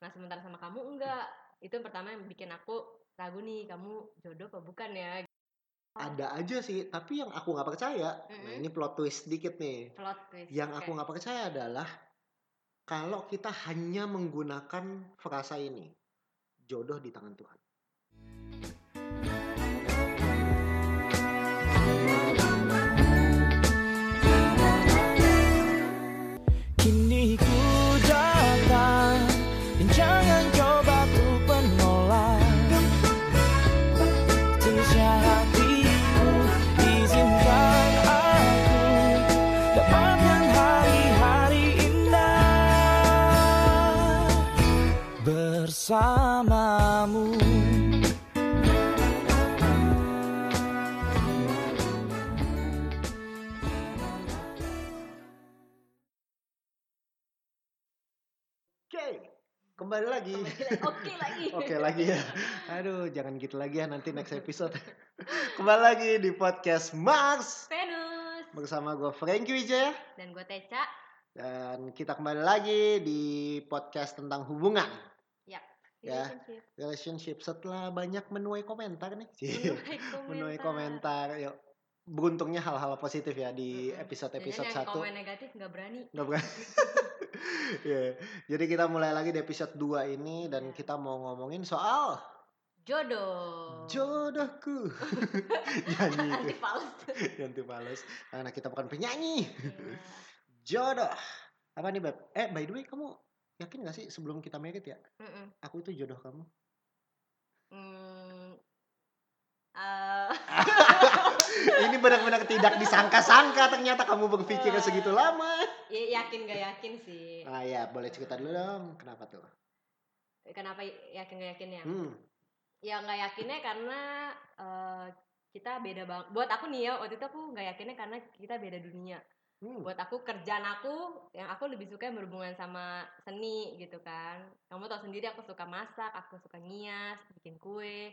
Nah sementara sama kamu enggak. Itu yang pertama yang bikin aku ragu nih, kamu jodoh apa bukan ya? Ada aja sih, tapi yang aku nggak percaya. Nah Mm-mm. ini plot twist dikit nih. Plot twist. Yang oke. aku nggak percaya adalah kalau kita hanya menggunakan frasa ini, jodoh di tangan Tuhan. Kembali lagi. Oke lagi. Oke lagi ya. Aduh, jangan gitu lagi ya nanti next episode. kembali lagi di podcast Max Venus. bersama gue Frankie Wijaya Dan gue Teca. dan kita kembali lagi di podcast tentang hubungan, Ya. Ya. Relationship. relationship. Setelah banyak menuai komentar nih, Menuai komentar. menuai komentar. Yuk, beruntungnya hal-hal positif ya di episode-episode yang satu. komen negatif nggak berani. Nggak berani. Iya. Jadi kita mulai lagi di episode 2 ini dan Iya. kita mau ngomongin soal Jodoh. jodohku. Nyanyi itu. fals. Nanti males. Karena kita bukan penyanyi. Iya. Jodoh. Apa nih, Beb? Eh, by the way, kamu yakin gak sih sebelum kita married ya? Mm-mm. Aku itu jodoh kamu. Hmm, eh, Ini benar-benar tidak disangka-sangka ternyata kamu berpikirnya segitu lama. ya yakin gak yakin sih. Ah ya, boleh cerita dulu dong. Kenapa tuh? Kenapa yakin gak yakin ya? Hmm. Ya nggak yakinnya karena eh, kita beda banget. Buat aku nih ya, waktu itu aku nggak yakinnya karena kita beda dunia. Hmm. Buat aku kerjaan aku, yang aku lebih suka yang berhubungan sama seni gitu kan. Kamu tau sendiri aku suka masak, aku suka ngias, bikin kue,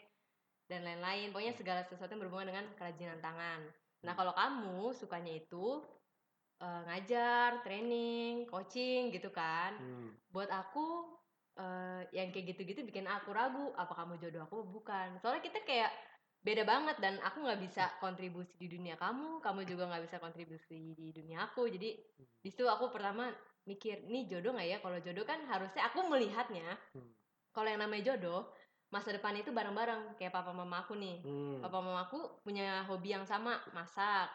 dan lain-lain. Pokoknya segala sesuatu yang berhubungan dengan kerajinan tangan. Nah kalau kamu sukanya itu eh, ngajar, training, coaching gitu kan. Hmm. Buat aku eh, yang kayak gitu-gitu bikin aku ragu apa kamu jodoh aku bukan. Soalnya kita kayak beda banget dan aku nggak bisa kontribusi di dunia kamu, kamu juga nggak bisa kontribusi di dunia aku. Jadi di situ aku pertama mikir, nih jodoh nggak ya? Kalau jodoh kan harusnya aku melihatnya. Hmm. Kalau yang namanya jodoh, masa depan itu bareng-bareng kayak papa mama aku nih. Hmm. Papa mama aku punya hobi yang sama, masak.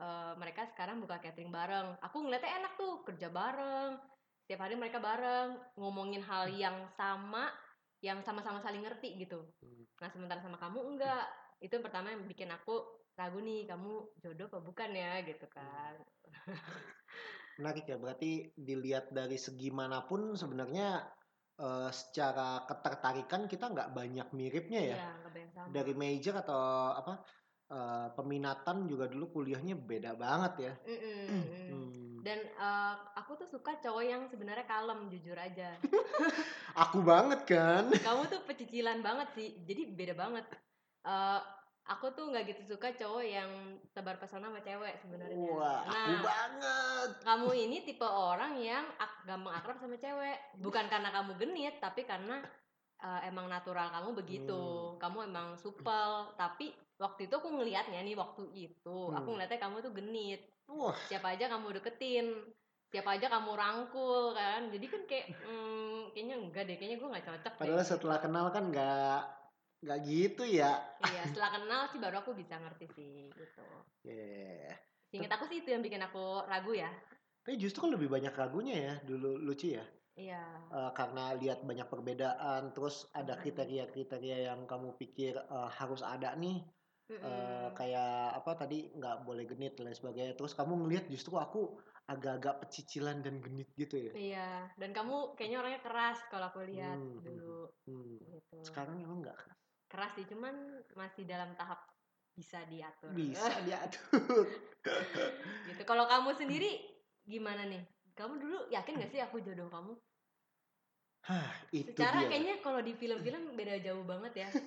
Eh, mereka sekarang buka catering bareng. Aku ngeliatnya enak tuh, kerja bareng. Setiap hari mereka bareng, ngomongin hal yang sama, yang sama-sama saling ngerti gitu. Hmm. Nah, sementara sama kamu enggak. Itu yang pertama yang bikin aku ragu nih, kamu jodoh apa bukan ya gitu kan. Menarik ya, berarti dilihat dari segi mana pun sebenarnya eh, secara ketertarikan kita nggak banyak miripnya ya. Iya, banyak sama. Dari major atau apa eh, peminatan juga dulu kuliahnya beda banget ya. Mm. Hmm. Dan eh, aku tuh suka cowok yang sebenarnya kalem, jujur aja. Aku banget kan. kamu tuh pecicilan banget sih jadi beda banget Eh, aku tuh nggak gitu suka cowok yang tebar pesona sama cewek sebenarnya. Wah, aku nah banget. kamu ini tipe orang yang ak- gampang akrab sama cewek. Bukan karena kamu genit tapi karena eh, emang natural kamu begitu. Hmm. kamu emang supel. Tapi waktu itu aku ngelihatnya nih waktu itu aku Hmm. ngeliatnya kamu tuh genit. Wah, siapa aja kamu deketin. Siapa aja kamu rangkul kan. Jadi kan kayak hmm, kayaknya enggak deh. Kayaknya gue nggak cocok deh. Padahal setelah kenal kan nggak nggak gitu ya. iya setelah kenal sih baru aku bisa ngerti sih gitu Yeah. Ingat aku sih itu yang bikin aku ragu ya Tapi justru kan lebih banyak ragunya ya dulu lucu ya. iya Eh, karena lihat banyak perbedaan, terus ada kriteria-kriteria yang kamu pikir eh, harus ada nih, eh, Mm-mm. kayak apa tadi nggak boleh genit dan lain sebagainya. Terus kamu ngelihat justru aku agak-agak pecicilan dan genit gitu ya. iya dan kamu kayaknya orangnya keras kalau aku lihat Hmm, dulu Hmm. gitu Sekarang emang nggak keras. Keras sih cuman masih dalam tahap bisa diatur bisa diatur. gitu kalau kamu sendiri gimana nih kamu dulu yakin gak sih aku jodoh kamu Hah, itu secara dia. kayaknya kalau di film-film beda jauh banget ya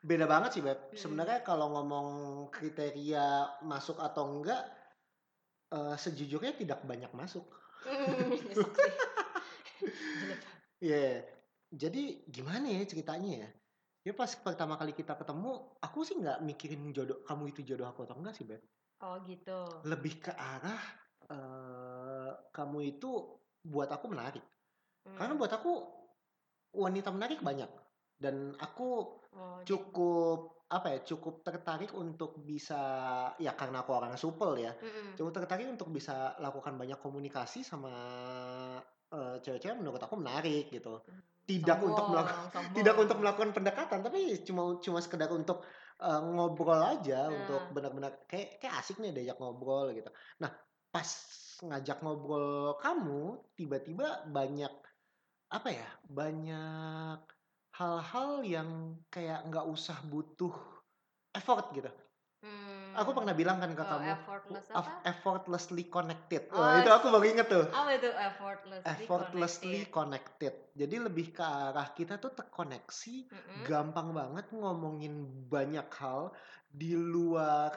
Beda banget sih, Beb. Mm. Sebenarnya kalau ngomong kriteria masuk atau enggak, eh, sejujurnya tidak banyak masuk. Hmm. Iya. jadi gimana ya ceritanya ya? Ya pas pertama kali kita ketemu, aku sih nggak mikirin jodoh kamu itu jodoh aku atau enggak sih, Beb. Oh gitu. Lebih ke arah eh kamu itu buat aku menarik. Karena Hmm. buat aku wanita menarik banyak dan aku Oh, jadi- cukup apa ya cukup tertarik untuk bisa ya karena aku orang supel ya Mm-mm. cukup tertarik untuk bisa lakukan banyak komunikasi sama eh, cewek-cewek menurut aku menarik gitu tidak untuk melakukan sombong. tidak untuk melakukan pendekatan tapi cuma cuma sekedar untuk eh, ngobrol aja Nah. untuk benar-benar kayak kayak asik nih diajak ngobrol gitu nah pas ngajak ngobrol kamu tiba-tiba banyak apa ya banyak hal-hal yang kayak nggak usah butuh effort gitu. Aku pernah bilang kan ke Oh, kamu effortless apa? effortlessly connected Oh, Wah, itu aku baru inget tuh Apa itu effortlessly, effortlessly connected? connected. Jadi lebih ke arah kita tuh terkoneksi, Mm-mm. gampang banget ngomongin banyak hal di luar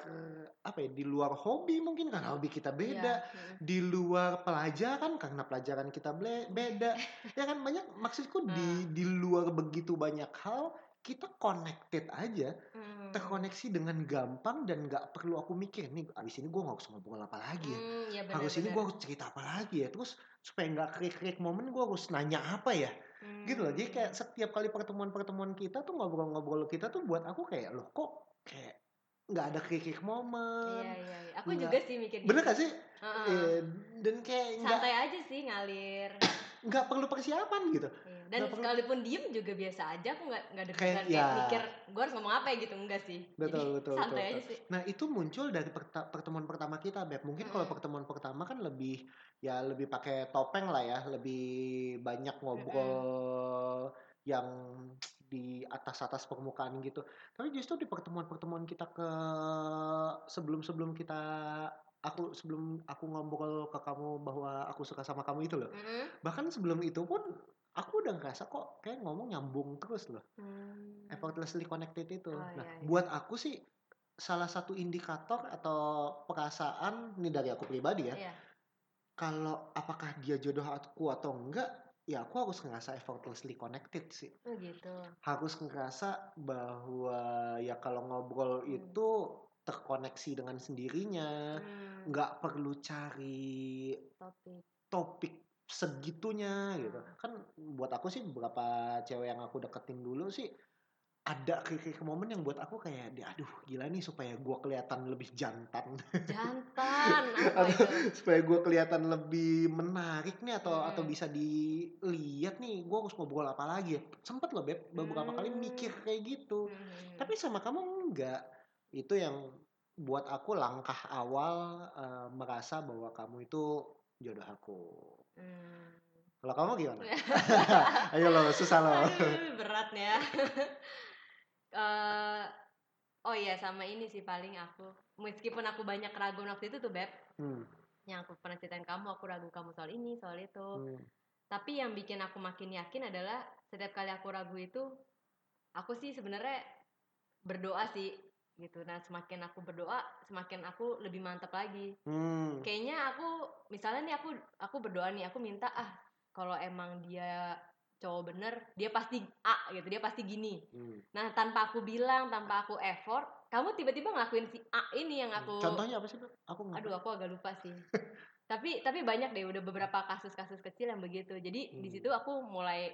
apa ya? Di luar hobi mungkin karena hobi kita beda, mm. di luar pelajaran karena pelajaran kita beda. ya kan banyak maksudku Hmm. di di luar begitu banyak hal kita connected aja, Hmm. terkoneksi dengan gampang dan nggak perlu aku mikir nih abis ini gue nggak usah ngobrol apa lagi ya Hmm, iya benar, harus ini gue harus cerita apa lagi ya terus supaya nggak krik-krik momen gue harus nanya apa ya gitu loh jadi kayak Hmm. setiap kali pertemuan-pertemuan kita tuh ngobrol-ngobrol kita tuh buat aku kayak loh kok kayak nggak ada krik-krik momen Iya, iya, iya. Aku nggak- juga sih mikir bener gitu. gak sih Heeh. Eh, dan kayak Santai aja sih ngalir. Nggak perlu persiapan gitu Iya. Dan perlu- sekalipun diem juga biasa aja. Aku nggak nggak ada Kayak, ya. mikir gue harus ngomong apa ya gitu enggak sih. Betul, Jadi betul, santai betul, aja betul. sih. Nah itu muncul dari pertemuan pertama kita, Beb. Mungkin kalau Mm-mm. pertemuan pertama kan lebih ya lebih pakai topeng lah ya, lebih banyak ngobrol yang di atas-atas permukaan gitu. Tapi justru di pertemuan-pertemuan kita ke sebelum-sebelum kita aku sebelum aku ngobrol ke kamu bahwa aku suka sama kamu itu loh. Mm-mm. Bahkan sebelum itu pun aku udah ngerasa kok kayak ngomong nyambung terus loh Hmm. effortlessly connected itu. Oh, nah, iya, iya. buat aku sih salah satu indikator atau perasaan ini dari aku pribadi ya. Iya. Kalau apakah dia jodoh aku atau enggak, ya aku harus ngerasa effortlessly connected sih. Oh gitu. Harus ngerasa bahwa ya kalau ngobrol Hmm. itu terkoneksi dengan sendirinya, Hmm. nggak perlu cari Topik. topik segitunya gitu Hmm. kan buat aku sih beberapa cewek yang aku deketin dulu sih ada krik momen yang buat aku kayak "Di- aduh gila nih supaya gua kelihatan lebih jantan Jantan apa atau itu? supaya gua kelihatan lebih menarik nih atau Hmm. atau bisa dilihat nih gua harus ngobrol apa lagi ya sempet loh beb beberapa kali Hmm. mikir kayak gitu Hmm. tapi sama kamu enggak itu yang buat aku langkah awal eh, merasa bahwa kamu itu jodoh aku Hmm. kalau kamu gimana? Ayo lo, susah lo. Berat ya. Eh, oh iya sama ini sih paling aku. Meskipun aku banyak keraguan waktu itu tuh beb, Hmm, yang aku pernah ceritain kamu, aku ragu kamu soal ini, soal itu. hmm, Tapi yang bikin aku makin yakin adalah setiap kali aku ragu itu, aku sih sebenarnya berdoa sih gitu. Nah semakin aku berdoa, semakin aku lebih mantap lagi. hmm, Kayaknya aku, misalnya nih aku aku berdoa nih, aku minta ah kalau emang dia cowok bener, dia pasti A gitu, dia pasti gini. hmm. Nah tanpa aku bilang, tanpa aku effort, kamu tiba-tiba ngelakuin si A ini yang aku. Contohnya apa sih? Aku nggak Aduh, aku agak lupa sih. tapi tapi banyak deh, udah beberapa kasus-kasus kecil yang begitu. Jadi di Hmm. situ aku mulai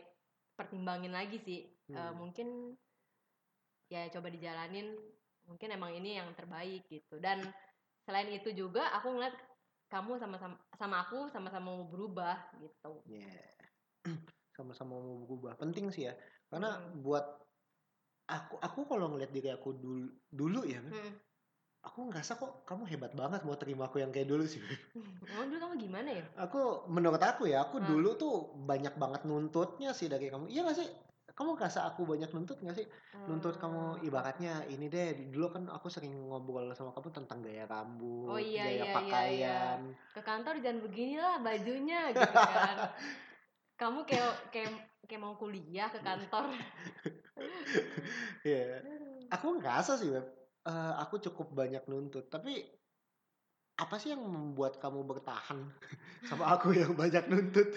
pertimbangin lagi sih. Hmm. mungkin ya coba dijalanin. Mungkin emang ini yang terbaik gitu. Dan selain itu juga aku ngeliat kamu sama sama, sama aku sama-sama mau berubah gitu. Yeah. Sama-sama mau berubah. Penting sih ya. Karena Hmm. buat aku aku kalau ngeliat diri aku dulu dulu ya, Hmm. aku ngerasa kok kamu hebat banget mau terima aku yang kayak dulu sih. Emang dulu kamu gimana ya? Aku menurut aku ya, aku Hmm. dulu tuh banyak banget nuntutnya sih dari kamu. Iya gak sih? Kamu ngerasa aku banyak nuntut gak sih? Nuntut kamu Hmm. ibaratnya ini deh dulu kan aku sering ngobrol sama kamu tentang gaya rambut, Oh iya, gaya iya, iya, pakaian. ke kantor jangan beginilah bajunya gitu kan kamu kayak kayak kayak mau kuliah ke kantor Iya. Aku ngerasa sih, Beb. eh, aku cukup banyak nuntut. Tapi apa sih yang membuat kamu bertahan sama aku yang banyak nuntut?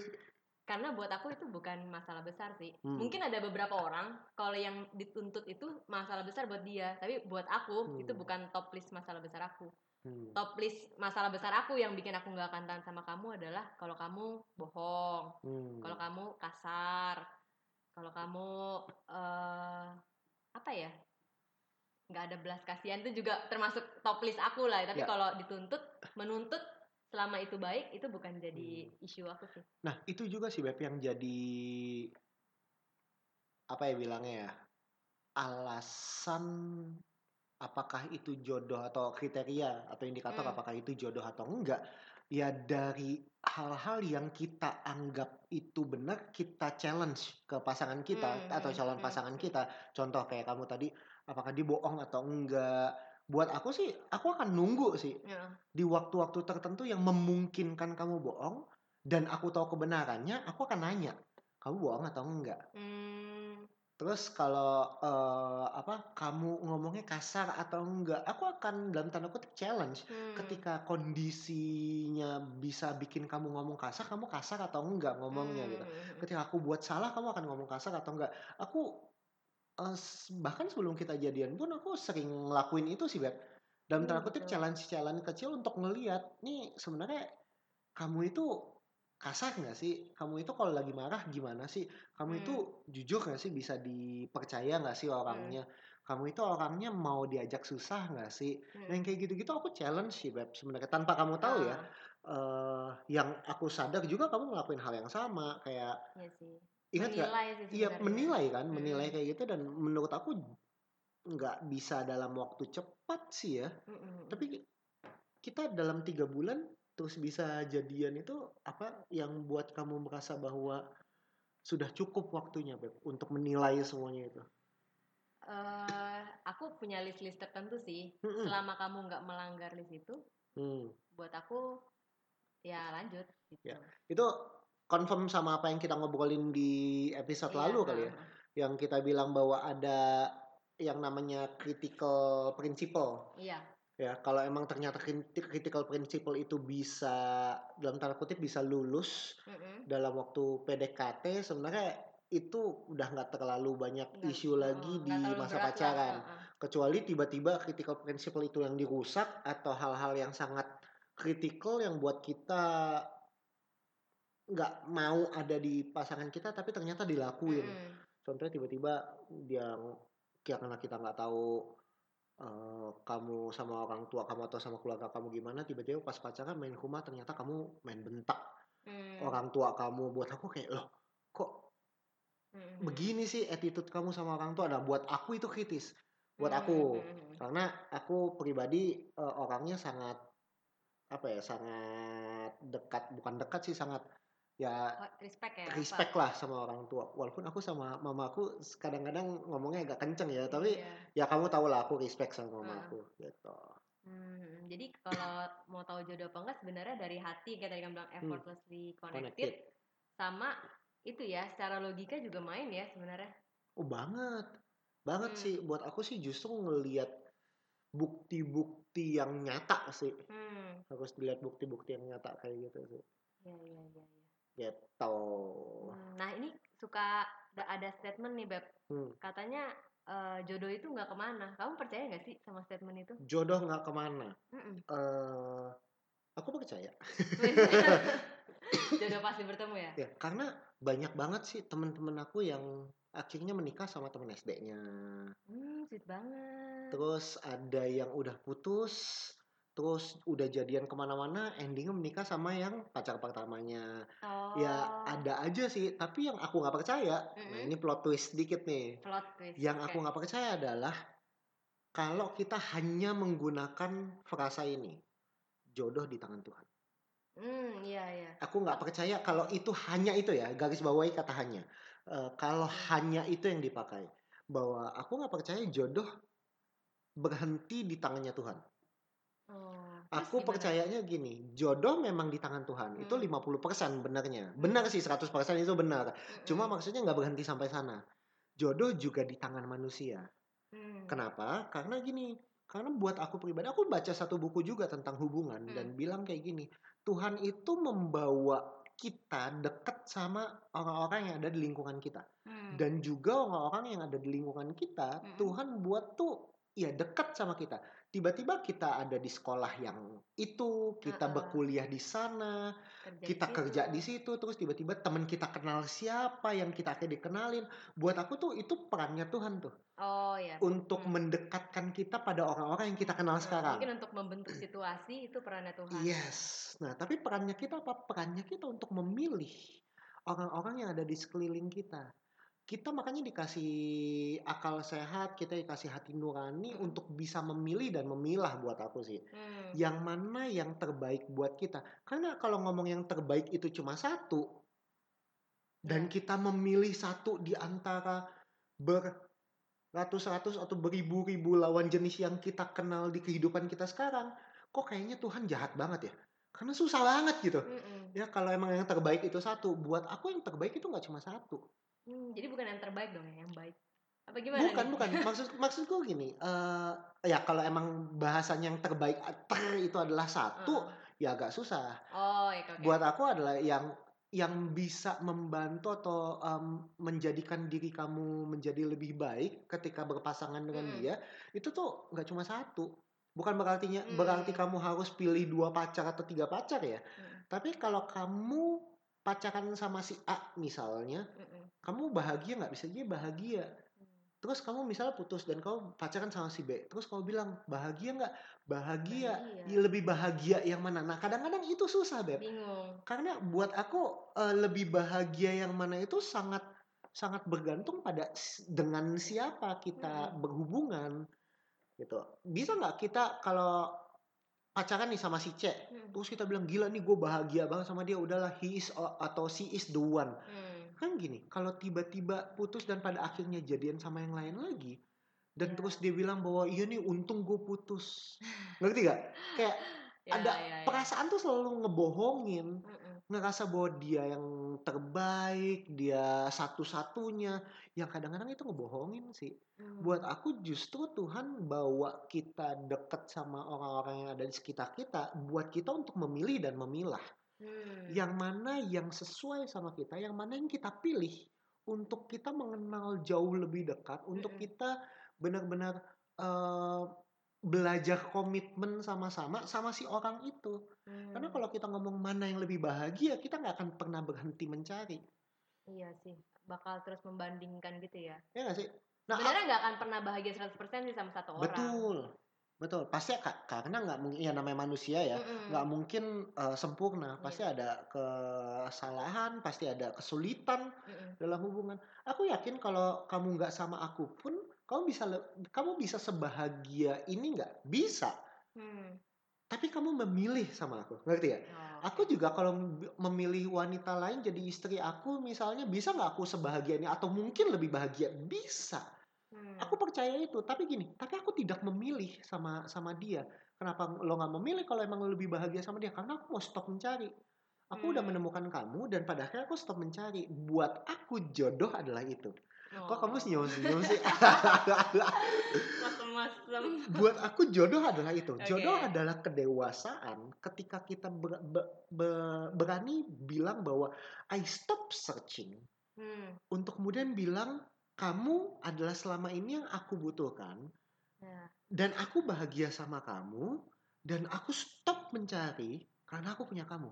Karena buat aku itu bukan masalah besar sih. Hmm. Mungkin ada beberapa orang kalau yang dituntut itu masalah besar buat dia, tapi buat aku Hmm. itu bukan top list masalah besar aku. Hmm. Top list masalah besar aku yang bikin aku nggak akan tahan sama kamu adalah kalau kamu bohong, Hmm. kalau kamu kasar, kalau kamu eh apa ya? nggak ada belas kasihan itu juga termasuk top list aku lah. Tapi Ya. kalau dituntut, menuntut selama itu baik itu bukan jadi Hmm. isu aku sih. Nah, itu juga sih Beb yang jadi apa ya bilangnya ya? Alasan apakah itu jodoh atau kriteria atau indikator Hmm. apakah itu jodoh atau enggak? Ya dari hal-hal yang kita anggap itu benar, kita challenge ke pasangan kita Hmm, atau calon hmm, pasangan hmm. kita. Contoh kayak kamu tadi, apakah dia bohong atau enggak? Buat aku sih, aku akan nunggu sih Ya. di waktu-waktu tertentu yang memungkinkan kamu bohong dan aku tahu kebenarannya, aku akan nanya, kamu bohong atau enggak? Hmm, Terus kalau eh, apa kamu ngomongnya kasar atau enggak, aku akan dalam tanda kutip challenge. hmm. Ketika kondisinya bisa bikin kamu ngomong kasar, kamu kasar atau enggak ngomongnya gitu. Hmm. Ketika aku buat salah, kamu akan ngomong kasar atau enggak. Aku eh, bahkan sebelum kita jadian pun aku sering ngelakuin itu sih, Beb. Dalam Hmm, tanda kutip betul. challenge-challenge kecil untuk ngeliat nih sebenarnya kamu itu kasar nggak sih? Kamu itu kalau lagi marah gimana sih? Kamu itu jujur nggak sih? Bisa dipercaya nggak sih orangnya? Kamu itu orangnya mau diajak susah nggak sih? Hmm. Yang kayak gitu-gitu aku challenge sih, Beb. Sebenarnya tanpa kamu tahu ya. Eh yang aku sadar juga kamu ngelakuin hal yang sama. Kayak Iya sih. Ingat nggak? Menilai Iya menilai kan, menilai Mm-mm. kayak gitu dan menurut aku nggak bisa dalam waktu cepat sih ya. Mm-mm. Tapi kita dalam tiga bulan terus bisa jadian itu apa yang buat kamu merasa bahwa sudah cukup waktunya Beb untuk menilai semuanya itu. Eh, aku punya list-list tertentu sih. Mm-mm. Selama kamu nggak melanggar list itu, Hmm. buat aku ya lanjut gitu. Ya, Itu confirm sama apa yang kita ngobrolin di episode Iya, lalu kali ya. Yang kita bilang bahwa ada yang namanya critical principle. Iya. Ya, kalau emang ternyata criti- critical principle itu bisa dalam tanda kutip bisa lulus Mm-mm. dalam waktu PDKT sebenarnya itu udah nggak terlalu banyak Nggak- isu lagi oh, di masa pacaran. ah, ah. Kecuali tiba-tiba critical principle itu yang dirusak atau hal-hal yang sangat kritikal yang buat kita nggak mau ada di pasangan kita tapi ternyata dilakuin. Mm-mm. Contohnya tiba-tiba dia karena kita nggak tahu eh, kamu sama orang tua kamu atau sama keluarga kamu gimana tiba-tiba pas pacaran main rumah ternyata kamu main bentak Mm. orang tua kamu buat aku kayak loh kok Mm-mm. begini sih attitude kamu sama orang tua nah buat aku itu kritis buat aku mm, mm. karena aku pribadi eh, orangnya sangat apa ya sangat dekat bukan dekat sih sangat ya Oh, respect ya. respect apa? lah sama orang tua walaupun aku sama mamaku kadang-kadang ngomongnya agak kenceng ya tapi Iya. ya kamu tahu lah aku respect sama mama Ah. aku gitu Hmm, jadi kalau mau tahu jodoh apa enggak sebenarnya dari hati kayak tadi kamu bilang effortlessly connected, Hmm. Connected. sama itu ya secara logika juga main ya sebenarnya. oh banget banget Hmm. sih buat aku sih justru ngelihat bukti-bukti yang nyata sih Hmm, harus dilihat bukti-bukti yang nyata kayak gitu sih ya ya ya. Ya. gitu Hmm, Nah ini suka ada- statement nih beb, Hmm. katanya eh, jodoh itu nggak ke mana. Kamu percaya nggak sih sama statement itu? jodoh nggak ke mana Mm-mm. eh aku percaya jodoh pasti bertemu ya. ya karena banyak banget sih teman-teman aku yang akhirnya menikah sama temen SD-nya Hmm, sweet banget. terus ada yang udah putus terus udah jadian ke mana-mana endingnya menikah sama yang pacar pertamanya Oh, ya ada aja sih tapi yang aku nggak percaya nah Mm-mm. ini plot twist dikit nih plot twist. yang Oke. aku nggak percaya adalah kalau kita hanya menggunakan frasa ini jodoh di tangan Tuhan Hmm, iya iya. aku nggak percaya kalau itu hanya itu ya garis bawahi kata hanya Eh, kalau Hmm. hanya itu yang dipakai bahwa aku nggak percaya jodoh berhenti di tangannya Tuhan Oh, aku gimana? percayanya gini jodoh memang di tangan Tuhan itu Hmm. 50% benarnya benar sih 100% itu benar cuma Mm-mm. maksudnya nggak berhenti sampai sana jodoh juga di tangan manusia Hmm. Kenapa? Karena gini, karena buat aku pribadi, aku baca satu buku juga tentang hubungan Hmm. dan bilang kayak gini, Tuhan itu membawa kita dekat sama orang-orang yang ada di lingkungan kita Hmm. dan juga orang-orang yang ada di lingkungan kita Mm-mm. Tuhan buat tuh ya dekat sama kita tiba-tiba kita ada di sekolah yang itu kita Uh-uh. berkuliah di sana Kerja kita di kerja di situ terus tiba-tiba teman kita kenal siapa yang kita akan dikenalin buat aku tuh itu perannya Tuhan tuh Oh ya. untuk Hmm. mendekatkan kita pada orang-orang yang kita kenal Nah, sekarang Mungkin untuk membentuk situasi itu perannya Tuhan. Yes. Nah, tapi perannya kita apa? Perannya kita untuk memilih orang-orang yang ada di sekeliling kita. Kita makanya dikasih akal sehat, kita dikasih hati nurani Mm. untuk bisa memilih dan memilah buat aku sih. Hmm. Yang mana yang terbaik buat kita. Karena kalau ngomong yang terbaik itu cuma satu, dan Ya. kita memilih satu di antara beratus-ratus atau beribu-ribu lawan jenis yang kita kenal di kehidupan kita sekarang, kok kayaknya Tuhan jahat banget ya? Karena susah banget gitu. Mm-mm. Ya kalau emang yang terbaik itu satu, buat aku yang terbaik itu nggak cuma satu. Hmm, jadi bukan yang terbaik dong ya, yang baik. Apa gimana? Bukan, nih? bukan. Maksud maksudku gini, eh ya kalau emang bahasanya yang terbaik ter itu adalah satu, Heeh. ya agak susah. Oh, ya oke. Buat aku adalah yang yang bisa membantu atau em, menjadikan diri kamu menjadi lebih baik ketika berpasangan dengan Hmm. dia itu tuh nggak cuma satu bukan berartinya Hmm. berarti kamu harus pilih dua pacar atau tiga pacar ya Hmm. tapi kalau kamu pacaran sama si A misalnya Mm-mm. kamu bahagia nggak bisa dia bahagia Hmm. terus kamu misalnya putus dan kamu pacaran sama si B terus kamu bilang bahagia nggak bahagia, Bahagia. Ya, lebih bahagia yang mana nah kadang-kadang itu susah beb Bingung. karena buat aku eh, lebih bahagia yang mana itu sangat sangat bergantung pada dengan siapa kita Mm-mm. berhubungan gitu bisa nggak kita kalau pacaran nih sama si C Hmm. terus kita bilang gila nih gue bahagia banget sama dia udahlah he is o- atau she is the one Hmm. kan gini kalau tiba-tiba putus dan pada akhirnya jadian sama yang lain lagi dan Ya. terus dia bilang bahwa iya nih untung gue putus ngerti gak kayak Ya, ada ya, ya. perasaan tuh selalu ngebohongin Mm-mm. Ngerasa bahwa dia yang terbaik, dia satu-satunya, yang kadang-kadang itu ngebohongin sih. Hmm. Buat aku justru Tuhan bawa kita deket sama orang-orang yang ada di sekitar kita, buat kita untuk memilih dan memilah. Hmm. Yang mana yang sesuai sama kita, yang mana yang kita pilih untuk kita mengenal jauh lebih dekat, untuk Mm-mm. kita benar-benar eh, belajar komitmen sama-sama sama si orang itu. Hmm. Karena kalau kita ngomong mana yang lebih bahagia, kita nggak akan pernah berhenti mencari. Iya sih, bakal terus membandingkan gitu ya. Ya nggak sih? Nah, Sebenarnya nggak akan pernah bahagia 100% sih sama satu orang. betul. Betul. Pasti ka- karena nggak mungkin ya namanya manusia ya, nggak mungkin eh, sempurna. Iya. Pasti ada kesalahan, pasti ada kesulitan Mm-mm. dalam hubungan. Aku yakin kalau kamu nggak sama aku pun, kamu bisa kamu bisa sebahagia ini nggak? Bisa. Hmm. Tapi kamu memilih sama aku, ngerti ya? Oh, Aku juga kalau mem- memilih wanita lain jadi istri aku misalnya bisa nggak aku sebahagia ini atau mungkin lebih bahagia bisa. Hmm. Aku percaya itu. Tapi gini, tapi aku tidak memilih sama sama dia. Kenapa lo nggak memilih kalau emang lo lebih bahagia sama dia? Karena aku mau stop mencari. Aku udah Hmm. menemukan kamu dan pada akhirnya aku stop mencari. Buat aku jodoh adalah itu. Kok kamu Oh. senyum-senyum sih? Masem-masem. Buat aku jodoh adalah itu. Oke. Jodoh adalah kedewasaan ketika kita ber- be- be- berani bilang bahwa I stop searching Hmm. untuk kemudian bilang kamu adalah selama ini yang aku butuhkan Ya. dan aku bahagia sama kamu dan aku stop mencari karena aku punya kamu.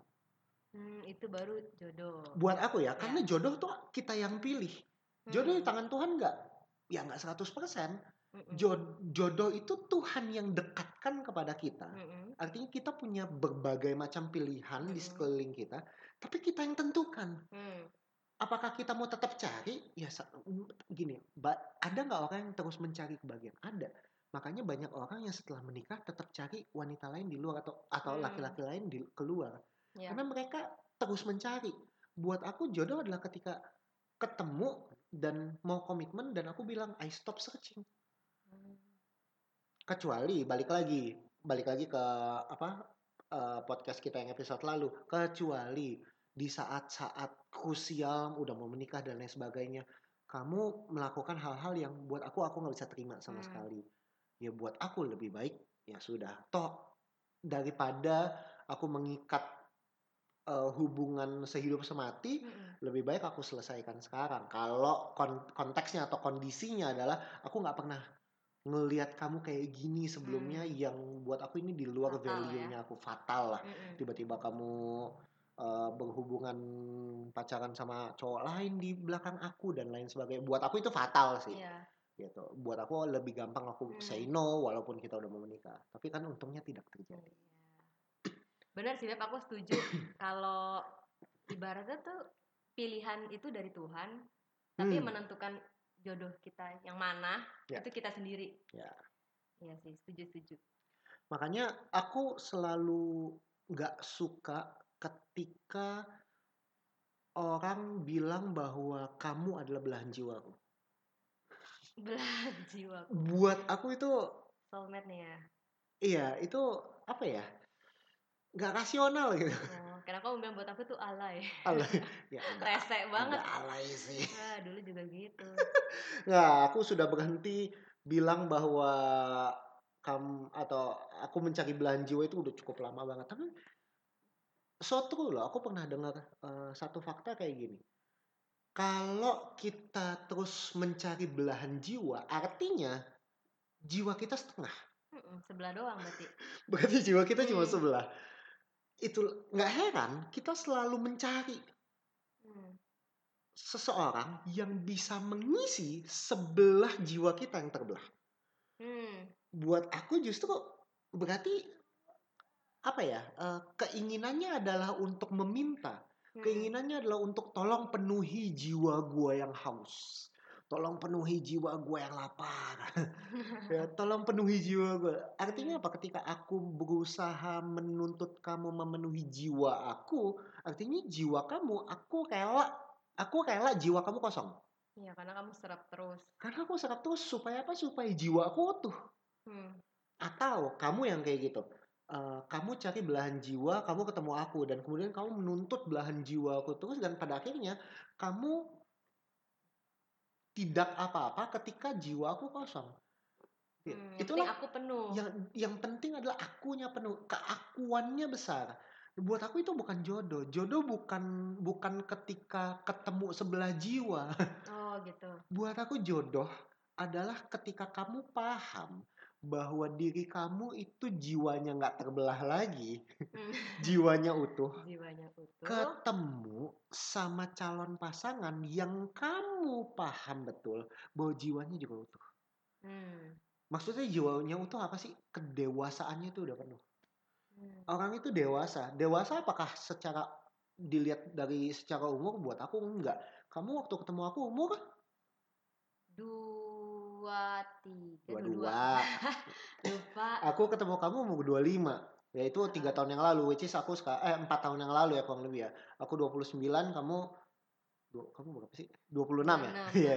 Hmm, itu baru jodoh. Buat aku ya, karena jodoh tuh kita yang pilih. Jodoh di tangan Tuhan nggak? Ya nggak 100%. Mm-mm. Jo- jodoh itu Tuhan yang dekatkan kepada kita. Artinya kita punya berbagai macam pilihan di Mm. sekeliling kita, tapi kita yang tentukan. Hmm. Apakah kita mau tetap cari? Ya gini, ada nggak orang yang terus mencari kebahagiaan? Ada. Makanya banyak orang yang setelah menikah tetap cari wanita lain di luar atau atau Hmm. laki-laki lain di keluar. Ya. Karena mereka terus mencari. Buat aku jodoh adalah ketika ketemu dan mau komitmen dan aku bilang I stop searching. Hmm. Kecuali balik lagi, balik lagi ke apa eh, podcast kita yang episode lalu. Kecuali di saat-saat krusial udah mau menikah dan lain sebagainya, kamu melakukan hal-hal yang buat aku aku nggak bisa terima sama Hmm. sekali. Ya buat aku lebih baik ya sudah. Toh daripada aku mengikat eh, hubungan sehidup semati Mm-mm. lebih baik aku selesaikan sekarang. Kalau kon- konteksnya atau kondisinya adalah aku nggak pernah ngelihat kamu kayak gini sebelumnya Hmm. yang buat aku ini di luar ya. value-nya aku fatal lah. Mm-mm. Tiba-tiba kamu eh, berhubungan pacaran sama cowok lain di belakang aku dan lain sebagainya. Buat aku itu fatal sih. Iya. Gitu. Buat aku lebih gampang aku Hmm. say no walaupun kita udah mau menikah. Tapi kan untungnya tidak terjadi. Benar sih, Beb, aku setuju. Kalau ibaratnya tuh pilihan itu dari Tuhan, tapi Hmm. menentukan jodoh kita yang mana Ya. itu kita sendiri. Ya. Iya sih, setuju setuju. Makanya aku selalu nggak suka ketika orang bilang bahwa kamu adalah belahan jiwaku. Belahan jiwa Buat aku itu, soulmate nih ya. iya itu apa ya? Nggak rasional gitu. Oh, karena kamu bilang buat aku tuh alay. Alay. Ya, Rese banget. alay sih. Ah, dulu juga gitu. Nggak, aku sudah berhenti bilang bahwa kamu atau aku mencari belahan jiwa itu udah cukup lama banget. Tapi so true loh, aku pernah dengar eh, satu fakta kayak gini. Kalau kita terus mencari belahan jiwa, artinya jiwa kita setengah. Sebelah doang berarti. Berarti jiwa kita cuma Hmm. sebelah. Itu nggak heran kita selalu mencari Hmm. seseorang yang bisa mengisi sebelah jiwa kita yang terbelah. Hmm. buat aku justru berarti apa ya eh, keinginannya adalah untuk meminta Hmm. keinginannya adalah untuk tolong penuhi jiwa gua yang haus tolong penuhi jiwa gua yang lapar. Ya tolong penuhi jiwa gua. Artinya apa? Ketika aku berusaha menuntut kamu memenuhi jiwa aku artinya jiwa kamu aku rela aku rela jiwa kamu kosong. Iya, karena kamu serap terus. karena aku serap terus supaya apa? Supaya jiwa aku utuh. Hmm. atau kamu yang kayak gitu Eh, kamu cari belahan jiwa kamu ketemu aku dan kemudian kamu menuntut belahan jiwa aku terus dan pada akhirnya kamu tidak apa-apa ketika jiwa aku kosong. Ya, Hmm, yang itulah penting aku penuh. yang yang penting adalah akunya penuh. Keakuannya besar. Buat aku itu bukan jodoh. Jodoh bukan bukan ketika ketemu sebelah jiwa. Oh, gitu. buat aku jodoh adalah ketika kamu paham bahwa diri kamu itu jiwanya nggak terbelah lagi, Hmm. jiwanya utuh, Jiwanya utuh. ketemu sama calon pasangan yang kamu paham betul bahwa jiwanya juga utuh. Hmm. Maksudnya jiwanya utuh apa sih? Kedewasaannya itu udah penuh. Hmm. Orang itu dewasa. Dewasa apakah secara dilihat dari secara umur buat aku enggak. Kamu waktu ketemu aku umur Dua, tiga, dua dua, dua. Lupa. aku ketemu kamu umur 25 yaitu tiga tahun yang lalu which is aku suka eh empat tahun yang lalu ya kurang lebih ya. Aku 29 kamu du- kamu berapa sih? 26 ya? 26. Iya.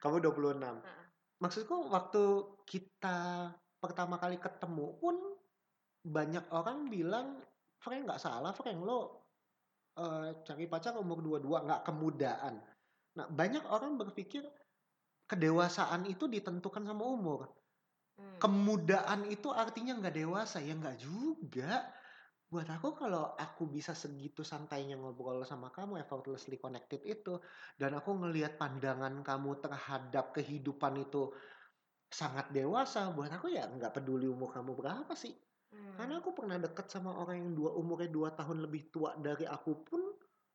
kamu 26 Heeh. maksudku waktu kita pertama kali ketemu pun banyak orang bilang Frank nggak salah Frank lo eh, cari pacar umur 22 nggak kemudaan. Nah banyak orang berpikir kedewasaan itu ditentukan sama umur. Hmm. kemudaan itu artinya nggak dewasa. Ya nggak juga. Buat aku kalau aku bisa segitu santainya ngobrol sama kamu effortlessly connected itu dan aku ngelihat pandangan kamu terhadap kehidupan itu sangat dewasa buat aku ya nggak peduli umur kamu berapa sih. Hmm. karena aku pernah deket sama orang yang dua umurnya dua tahun lebih tua dari aku pun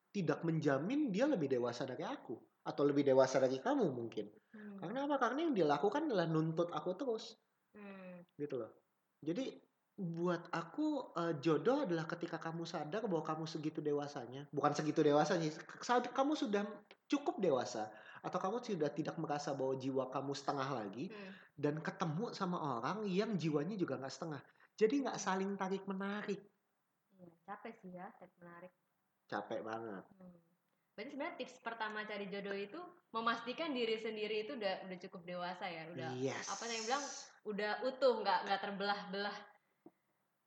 tidak menjamin dia lebih dewasa dari aku atau lebih dewasa dari kamu mungkin Hmm. karena apa karena yang dia lakukan adalah nuntut aku terus Hmm. gitu loh. Jadi buat aku eh, jodoh adalah ketika kamu sadar bahwa kamu segitu dewasanya, bukan segitu dewasanya, saat kamu sudah cukup dewasa atau kamu sudah tidak merasa bahwa jiwa kamu setengah lagi Hmm. dan ketemu sama orang yang jiwanya juga nggak setengah. Jadi nggak saling tarik menarik, Iya, capek sih ya, tarik menarik. capek banget. Hmm. Berarti sebenarnya tips pertama cari jodoh itu memastikan diri sendiri itu udah udah cukup dewasa ya, udah Yes. apa yang bilang udah utuh, nggak nggak terbelah-belah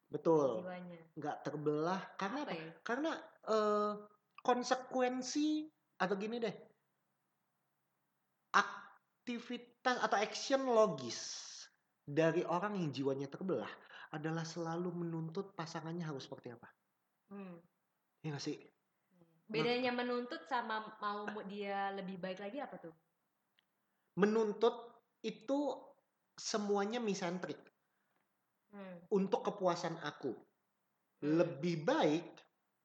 Betul, jiwanya. nggak terbelah karena Apa apa? ya? Karena eh, konsekuensi atau gini deh, aktivitas atau action logis dari orang yang jiwanya terbelah adalah selalu menuntut pasangannya harus seperti apa. Hmm. ya nggak sih bedanya menuntut sama mau dia lebih baik lagi apa tuh menuntut itu semuanya misentrik hmm. untuk kepuasan aku Hmm. lebih baik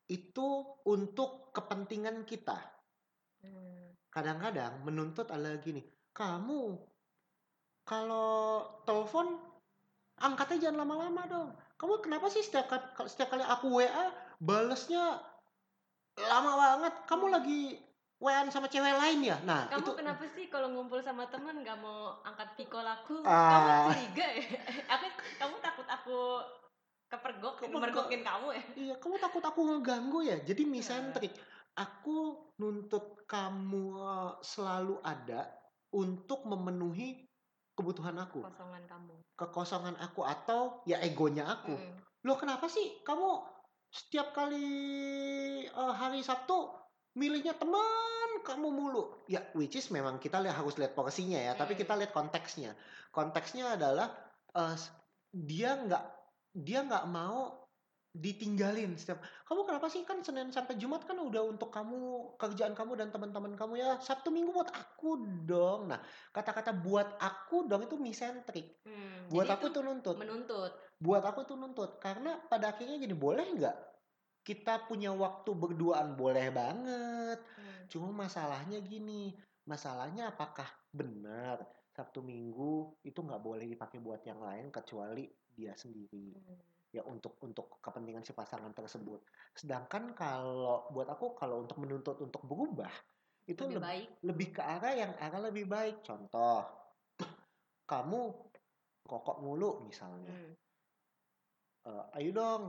itu untuk kepentingan kita Hmm. kadang-kadang menuntut adalah gini kamu kalau telepon angkatnya jangan lama-lama dong kamu kenapa sih setiap kali, setiap kali aku WA balesnya lama banget. Kamu lagi WA sama cewek lain ya? Nah kamu itu kenapa sih kalau ngumpul sama temen nggak mau angkat pikol aku Ah. kamu curiga ya? Aku kamu takut aku kepergok Kepergok. mergokin kamu ya? Iya kamu takut aku ngeganggu ya? Jadi misentrik. Aku nuntut kamu eh, selalu ada untuk memenuhi kebutuhan aku. Kosongan kamu. Kekosongan aku atau ya egonya aku. Hmm. Loh kenapa sih kamu setiap kali eh, hari Sabtu milihnya teman kamu mulu? Ya which is memang kita lihat harus lihat porsinya ya, tapi Hmm. kita lihat konteksnya. Konteksnya adalah s- dia nggak dia nggak mau ditinggalin setiap kamu kenapa sih? Kan Senin sampai Jumat kan udah untuk kamu kerjaan kamu dan teman-teman kamu ya. Sabtu Minggu buat aku dong. Nah kata-kata buat aku dong itu misentrik Hmm, buat jadi aku itu nuntut. menuntut. Buat aku itu nuntut. Karena pada akhirnya gini boleh nggak kita punya waktu berduaan? Boleh banget. Hmm. cuma masalahnya gini masalahnya apakah benar Sabtu Minggu itu nggak boleh dipakai buat yang lain kecuali dia sendiri? Hmm. Ya untuk untuk kepentingan si pasangan tersebut. Sedangkan kalau buat aku kalau untuk menuntut untuk berubah itu lebih lebih baik. lebih ke arah yang arah lebih baik. Contoh kamu rokok mulu misalnya. Hmm. Eh, ayo dong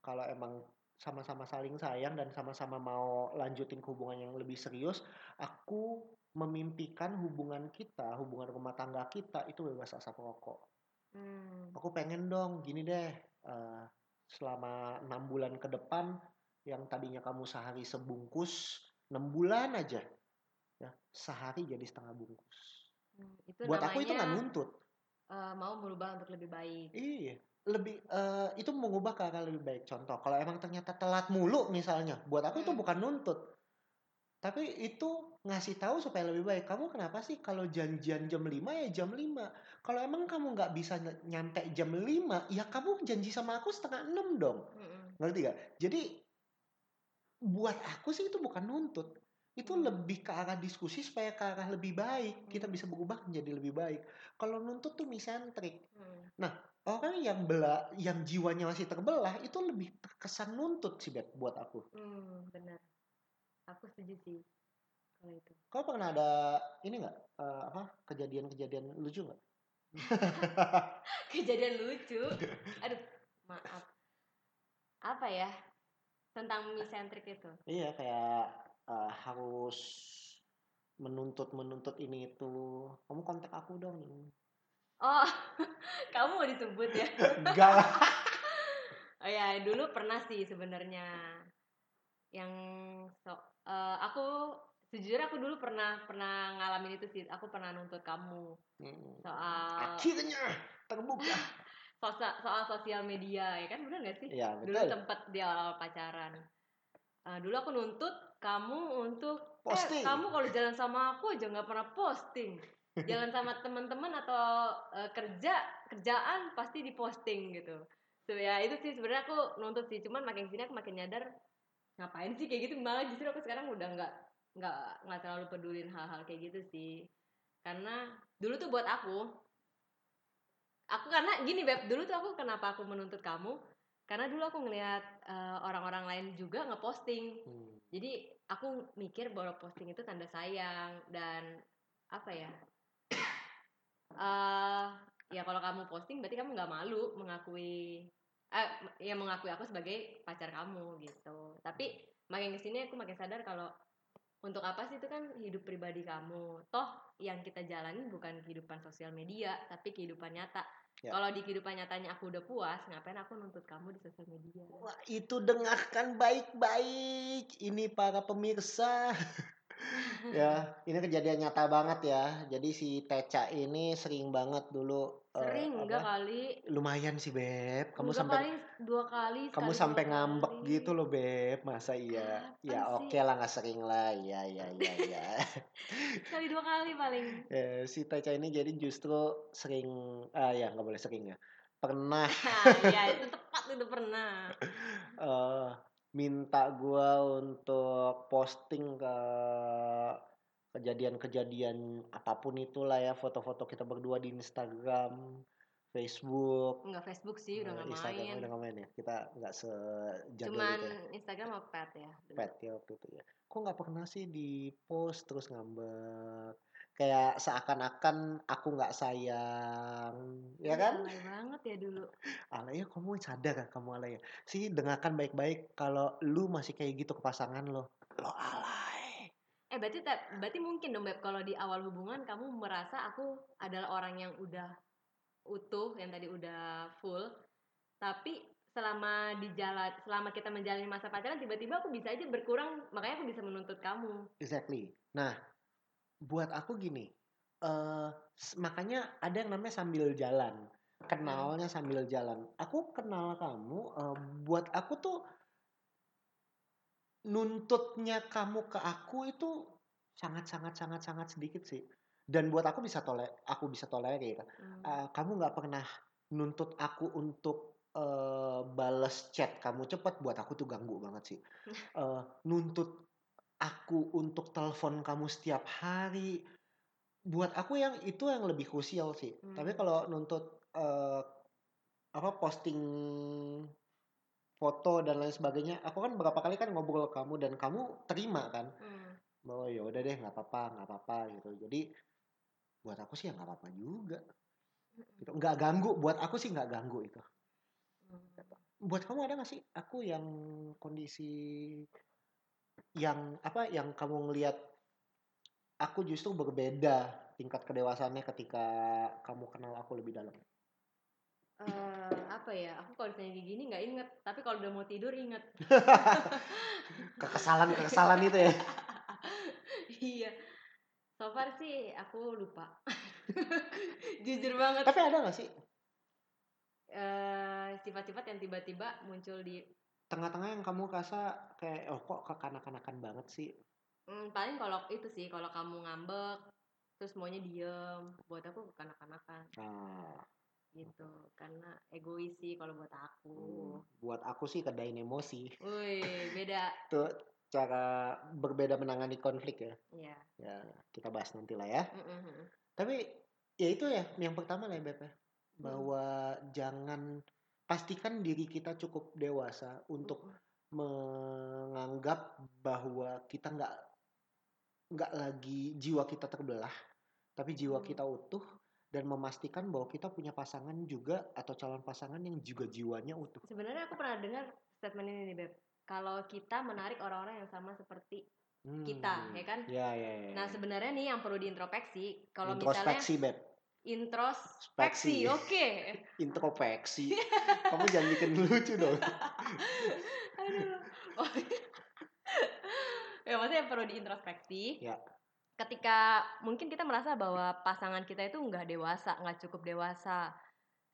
kalau emang sama-sama saling sayang dan sama-sama mau lanjutin hubungan yang lebih serius aku memimpikan hubungan kita hubungan rumah tangga kita itu bebas asap rokok. Hmm. aku pengen dong gini deh eh, selama enam bulan ke depan yang tadinya kamu sehari sebungkus enam bulan aja ya sehari jadi setengah bungkus Hmm, itu buat aku itu nggak nuntut eh, mau berubah untuk lebih baik Iya, lebih eh, itu mengubah ke arah lebih baik. Contoh, kalau emang ternyata telat mulu misalnya, buat aku itu Hmm. bukan nuntut. Tapi itu ngasih tahu supaya lebih baik. Kamu kenapa sih kalau janjian jam 5 ya jam 5. Kalau emang kamu nggak bisa ny- nyampe jam 5, ya kamu janji sama aku setengah 6 dong. Mm-mm. Ngerti gak? Jadi buat aku sih itu bukan nuntut. Itu Hmm. lebih ke arah diskusi supaya ke arah lebih baik. Kita Hmm. bisa berubah menjadi lebih baik. Kalau nuntut tuh misentrik Hmm. orang yang bela yang jiwanya masih terbelah itu lebih terkesan nuntut sih buat aku. Hmm, benar aku setuju sih kalau itu. Kau pernah ada ini nggak? Eh, apa? Kejadian-kejadian lucu nggak? kejadian lucu? Aduh maaf. Apa ya? Tentang misentrik itu. Iya kayak eh, harus menuntut menuntut ini itu. Kamu kontak aku dong. oh kamu mau disebut ya? Enggak. Lah. oh ya dulu pernah sih sebenarnya. Yang so eh, aku sejujurnya aku dulu pernah pernah ngalamin itu sih aku pernah nuntut kamu Hmm. soal Akhirnya terbuka. sosa- soal sosial media ya kan benar nggak sih dulu betul. sempet di awal pacaran Eh, dulu aku nuntut kamu untuk Posting. eh kamu kalau jalan sama aku aja nggak pernah posting jalan sama teman-teman atau eh, kerja kerjaan pasti diposting gitu so ya itu sih sebenarnya aku nuntut sih cuman makin sini aku makin nyadar ngapain sih? Kayak gitu malah justru aku sekarang udah nggak nggak nggak terlalu pedulin hal-hal kayak gitu sih. Karena dulu tuh buat aku aku karena gini beb dulu tuh aku kenapa aku menuntut kamu? Karena dulu aku ngelihat eh, orang-orang lain juga ngeposting. Hmm. jadi aku mikir bahwa posting itu tanda sayang dan apa ya? Eh ya kalau kamu posting berarti kamu nggak malu mengakui eh ya mengakui aku sebagai pacar kamu gitu tapi makin ke sini aku makin sadar kalau untuk apa sih itu kan hidup pribadi kamu toh yang kita jalanin bukan kehidupan sosial media tapi kehidupan nyata Ya. Kalau di kehidupan nyatanya aku udah puas, ngapain aku nuntut kamu di sosial media? Wah, itu dengarkan baik-baik. Ini para pemirsa. ya, ini kejadian nyata banget ya. Jadi si Teca ini sering banget dulu Sering apa, enggak kali? lumayan sih beb. Kamu Enggak sampai kali dua kali. kamu sampai ngambek kali. gitu loh beb. Masa iya? Kapan Ya sih? oke lah nggak sering lah. Ya ya ya ya. Sekali dua kali paling. Ya, si Teca ini jadi justru sering ah ya nggak boleh sering ya. Pernah ya itu tepat itu pernah. eh minta gua untuk posting ke kejadian-kejadian apa pun itulah ya foto-foto kita berdua di Instagram, Facebook, Enggak Facebook sih udah eh, nggak Instagram main. udah nggak main ya. Kita nggak sejadul Cuman itu ya. Instagram sama pet ya. Pet ya waktu itu ya. Kok nggak pernah sih di post terus ngambek. Kayak seakan-akan aku nggak sayang, ya Ih, kan? alay banget ya dulu. Alay ya kamu sadar kan kamu alay ya. Sih dengarkan baik-baik kalau lu masih kayak gitu ke pasangan lo. Lo alay. Eh berarti berarti mungkin dong Beb kalau di awal hubungan kamu merasa aku adalah orang yang udah utuh yang tadi udah full tapi selama di jalan selama kita menjalani masa pacaran tiba-tiba aku bisa aja berkurang makanya aku bisa menuntut kamu Exactly. Nah, buat aku gini. eh s- makanya ada yang namanya sambil jalan. Kenalnya sambil jalan. Aku kenal kamu eh, buat aku tuh nuntutnya kamu ke aku itu sangat sangat sangat sangat sedikit sih. Dan buat aku bisa tole aku bisa tolerir. Hmm. Eh, kamu nggak pernah nuntut aku untuk eh, bales chat kamu cepet buat aku tuh ganggu banget sih Eh, nuntut aku untuk telepon kamu setiap hari buat aku yang itu yang lebih krusial sih Hmm. tapi kalau nuntut eh, apa posting foto dan lain sebagainya aku kan berapa kali kan ngobrol ke kamu dan kamu terima kan. Hmm. bahwa ya udah deh nggak apa-apa nggak apa-apa gitu. Jadi buat aku sih ya nggak apa-apa juga. Gitu. nggak ganggu buat aku sih nggak ganggu itu. Hmm. buat kamu ada gak sih? Aku yang kondisi yang apa yang kamu ngelihat aku justru berbeda tingkat kedewasaannya ketika kamu kenal aku lebih dalam Eh, apa ya aku kalau ditanya kayak gini nggak inget tapi kalau udah mau tidur inget. Kekesalan kekesalan itu ya? Iya. So far sih aku lupa. Jujur banget. Tapi ada gak sih? Eh sifat-sifat yang tiba-tiba muncul di tengah-tengah yang kamu rasa kayak oh kok kekanak-kanakan banget sih? Hmm, paling kalau itu sih kalau kamu ngambek terus maunya diem buat aku kekanak-kanakan. Nah, gitu. Karena egois sih kalau buat aku. Hmm, buat aku sih kedain emosi. Wih beda. Tuh cara berbeda menangani konflik ya? Ya ya kita bahas nanti lah ya. Mm-mm. Tapi ya itu ya yang pertama lah ya Beb ya. Bahwa jangan pastikan diri kita cukup dewasa untuk menganggap bahwa kita nggak nggak lagi jiwa kita terbelah, tapi jiwa Hmm. kita utuh dan memastikan bahwa kita punya pasangan juga atau calon pasangan yang juga jiwanya utuh. sebenarnya aku pernah dengar statement ini nih beb kalau kita menarik orang-orang yang sama seperti kita Hmm. ya kan Ya ya ya. nah sebenarnya nih yang perlu diintrospeksi kalau misalnya Introspeksi Beb. introspeksi Speksi. oke Introspeksi. Kamu jangan bikin lucu dong. Aduh. Oh. ya maksudnya perlu diintrospeksi. Ya. Ketika mungkin kita merasa bahwa pasangan kita itu nggak dewasa, nggak cukup dewasa.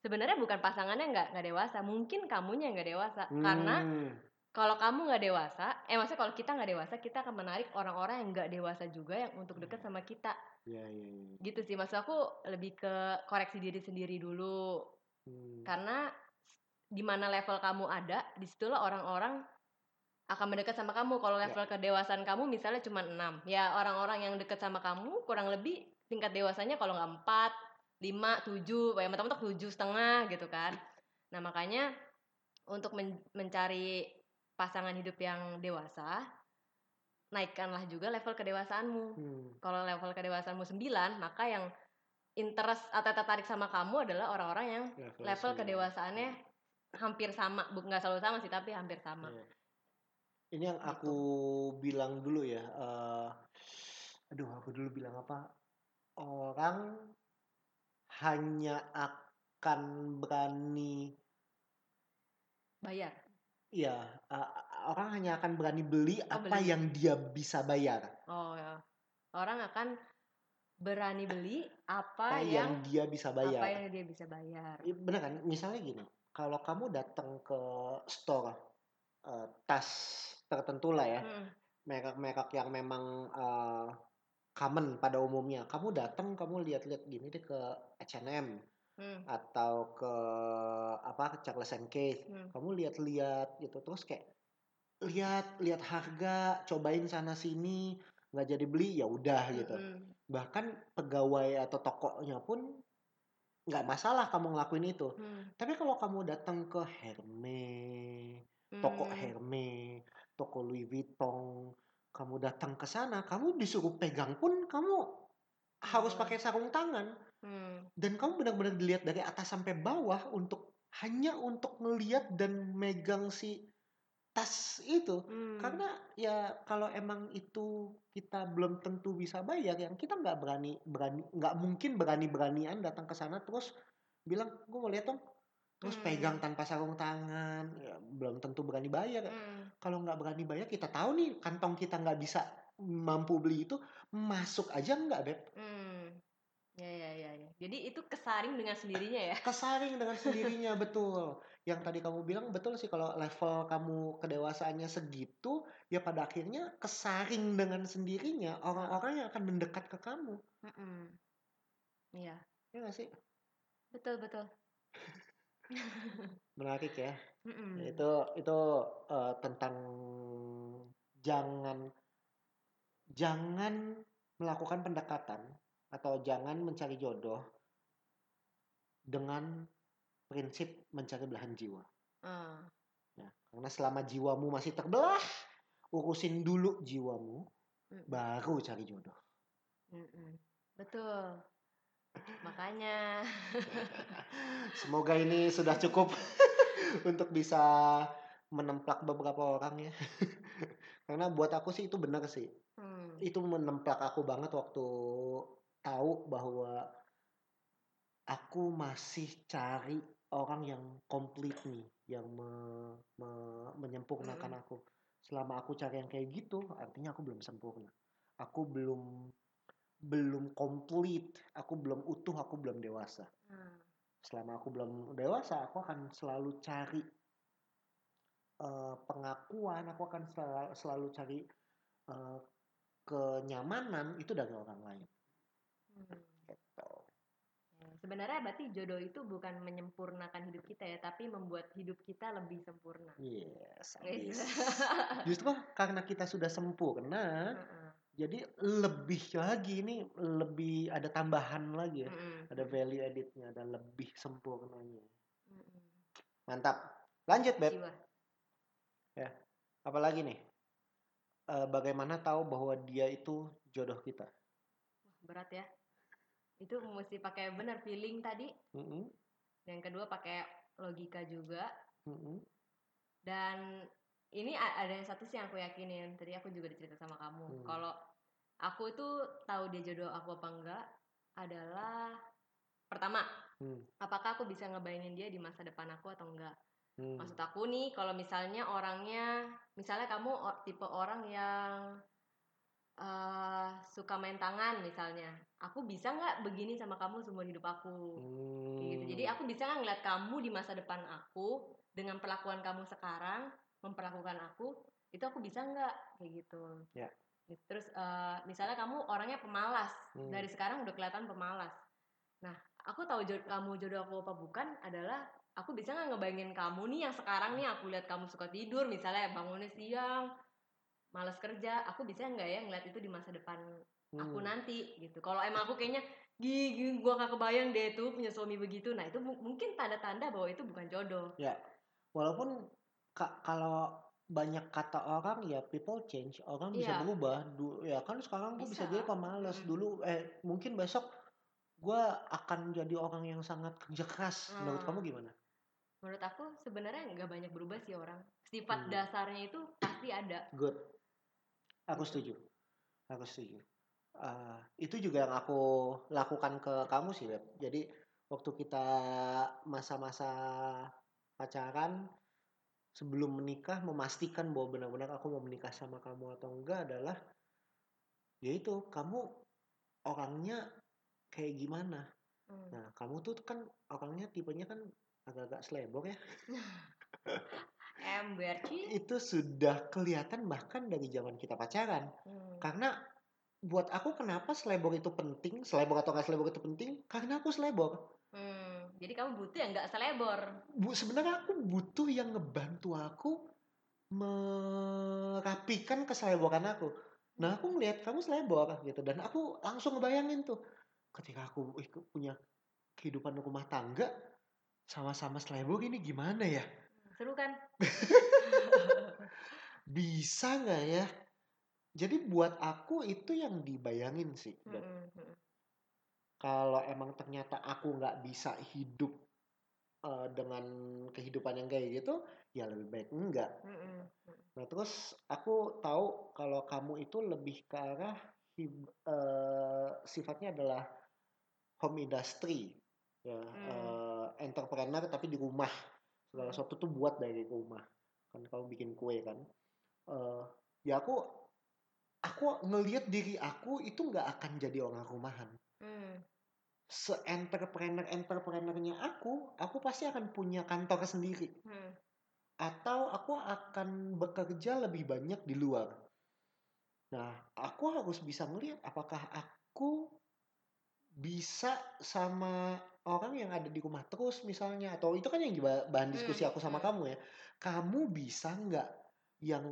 Sebenarnya bukan pasangannya nggak nggak dewasa, mungkin kamunya yang nggak dewasa. Karena Hmm. kalau kamu nggak dewasa, eh maksudnya kalau kita nggak dewasa, kita akan menarik orang-orang yang nggak dewasa juga yang untuk deket sama kita. Ya ya ya. Gitu sih, maksud aku lebih ke koreksi diri sendiri dulu. Hmm. Karena di mana level kamu ada, di situlah orang-orang akan mendekat sama kamu. Kalau Ya. level kedewasaan kamu misalnya cuma 6. Ya orang-orang yang dekat sama kamu kurang lebih tingkat dewasanya kalau nggak 4, 5, 7, ya mentok-mentok 7 setengah gitu kan. Nah makanya untuk men- mencari pasangan hidup yang dewasa, naikkanlah juga level kedewasaanmu. Hmm. Kalau level kedewasaanmu 9, maka yang interest atau tertarik sama kamu adalah orang-orang yang level sembilan. kedewasaannya hampir sama, bu nggak selalu sama sih tapi hampir sama. Iya. Ini yang Gitu. aku bilang dulu ya. eh, aduh, aku dulu bilang apa? Orang hanya akan berani bayar ya uh, orang hanya akan berani beli Oh, apa beli. yang dia bisa bayar oh ya orang akan berani beli apa apa yang yang dia bisa bayar apa yang dia bisa bayar bener kan misalnya gini kalau kamu datang ke store uh, tas tertentu lah ya merek-merek yang memang uh, common pada umumnya. Kamu datang kamu lihat-lihat gini deh ke H&M mm, atau ke apa ke Charles and Keith. Mm. kamu lihat-lihat gitu terus kayak lihat lihat harga cobain sana sini nggak jadi beli ya udah gitu. Mm-mm. bahkan pegawai atau tokonya pun nggak masalah kamu ngelakuin itu. Mm, tapi kalau kamu datang ke Hermes toko mm. Hermes toko Louis Vuitton kamu datang ke sana kamu disuruh pegang pun kamu harus Hmm. pakai sarung tangan Mm, dan kamu benar-benar dilihat dari atas sampai bawah untuk hanya untuk ngeliat dan megang si tas itu mm. karena ya kalau emang itu kita belum tentu bisa bayar yang kita nggak berani berani nggak mungkin berani beranian datang ke sana terus bilang gue mau lihat dong terus Hmm. pegang tanpa sarung tangan. Ya, belum tentu berani bayar. Mm, kalau nggak berani bayar kita tahu nih kantong kita nggak bisa mampu beli itu masuk aja nggak beb? Mm. ya ya ya ya. Jadi itu kesaring dengan sendirinya ya? Kesaring dengan sendirinya betul. Yang tadi kamu bilang betul sih kalau level kamu kedewasaannya segitu ya pada akhirnya kesaring dengan sendirinya orang-orang yang akan mendekat ke kamu. Mm-mm. iya. Ya nggak sih? Betul betul menarik ya Mm-mm. itu itu eh, tentang jangan jangan melakukan pendekatan atau jangan mencari jodoh dengan prinsip mencari belahan jiwa Ah, Ya, karena selama jiwamu masih terbelah, urusin dulu jiwamu, mm, baru cari jodoh. mm-mm. betul makanya Semoga ini sudah cukup untuk bisa menemplak beberapa orang ya. Karena buat aku sih itu benar sih. Hmm, Itu menemplak aku banget waktu tahu bahwa aku masih cari orang yang komplit nih, yang me- me- menyempurnakan aku. Selama aku cari yang kayak gitu, artinya aku belum sempurna. Aku belum belum komplit, aku belum utuh, aku belum dewasa. ah, Selama aku belum dewasa, aku akan selalu cari eh, pengakuan, aku akan selalu, selalu cari eh, kenyamanan itu dari orang lain. hmm. Gitu. Ya, sebenarnya berarti jodoh itu bukan menyempurnakan hidup kita ya tapi membuat hidup kita lebih sempurna Yes, Yes. habis. Justru karena kita sudah sempurna, Heeh. Jadi lebih lagi ini lebih ada tambahan lagi ya. Mm-mm. Ada value editnya, ada lebih sempurnanya. Mm-mm. Mantap. Lanjut, Beb. Jiwa. Apalagi nih? Eh, bagaimana tahu bahwa dia itu jodoh kita? Berat ya itu mesti pakai benar feeling tadi Mm-mm, yang kedua pakai logika juga mm-mm, dan ini ada yang satu sih yang aku yakinin tadi aku juga dicerita sama kamu Hmm. kalau aku tuh tahu dia jodoh aku apa enggak adalah pertama Hmm. apakah aku bisa ngebayangin dia di masa depan aku atau enggak mm. maksud aku nih kalau misalnya orangnya misalnya kamu tipe orang yang eh, suka main tangan misalnya aku bisa nggak begini sama kamu seumur hidup aku Kayak gitu. Jadi Hmm. aku bisa nggak ngeliat kamu di masa depan aku dengan perlakuan kamu sekarang memperlakukan aku itu aku bisa nggak kayak gitu. Ya. Gitu. Terus eh, misalnya kamu orangnya pemalas Hmm. dari sekarang udah kelihatan pemalas. Nah aku tahu jod- kamu jodoh aku apa bukan adalah aku bisa nggak ngebayangin kamu nih yang sekarang nih aku lihat kamu suka tidur misalnya bangunnya siang malas kerja aku bisa nggak ya ngeliat itu di masa depan aku Hmm. nanti gitu. Kalau emang aku kayaknya gigi gua gak kebayang deh tuh punya suami begitu. Nah, itu mu- mungkin tanda-tanda bahwa itu bukan jodoh. Walaupun ka- kalau banyak kata orang ya people change, orang bisa Iya. berubah. Du- ya kan sekarang gue bisa Bisa. jadi pemalas. Mm-mm. Dulu eh mungkin besok gue akan jadi orang yang sangat kerja keras. Menurut Hmm. kamu gimana? Menurut aku sebenarnya nggak banyak berubah sih orang. Sifat Hmm. dasarnya itu pasti ada. Good. Aku Gitu. setuju. Aku setuju. Ah, itu juga yang aku lakukan ke kamu sih, Beb. Jadi waktu kita masa-masa pacaran sebelum menikah memastikan bahwa benar-benar aku mau menikah sama kamu atau enggak adalah yaitu kamu orangnya kayak gimana? Hmm. nah kamu tuh kan orangnya tipenya kan agak-agak selebor ya. Ember itu sudah kelihatan bahkan dari zaman kita pacaran. Hmm. karena buat aku kenapa selebor itu penting selebor atau nggak selebor itu penting? Karena aku selebor Hmm. Jadi kamu butuh yang nggak selebor. Bu, sebenarnya aku butuh yang ngebantu aku merapikan keseleboran aku. Nah, aku ngelihat kamu selebor gitu dan aku langsung ngebayangin tuh ketika aku punya kehidupan rumah tangga sama-sama selebor ini gimana ya? Seru kan? Bisa nggak ya? Jadi buat aku itu yang dibayangin sih. Hmm, hmm, hmm. Kalau emang ternyata aku nggak bisa hidup eh, dengan kehidupan yang kayak gitu, ya lebih baik enggak. Hmm, hmm, hmm. Nah, terus aku tahu kalau kamu itu lebih ke arah eh, sifatnya adalah home industry, ya, Hmm. eh, entrepreneur tapi di rumah. Segala Hmm. sesuatu tuh buat dari rumah. Kan kamu bikin kue kan. Eh, ya aku aku ngelihat diri aku itu nggak akan jadi orang rumahan. Hmm. Se-entrepreneur entrepreneurnya aku, aku pasti akan punya kantor sendiri Hmm. atau aku akan bekerja lebih banyak di luar. Nah, aku harus bisa ngelihat apakah aku bisa sama orang yang ada di rumah terus misalnya atau itu kan yang bahan diskusi Hmm, aku sama hmm. kamu ya. Kamu bisa nggak yang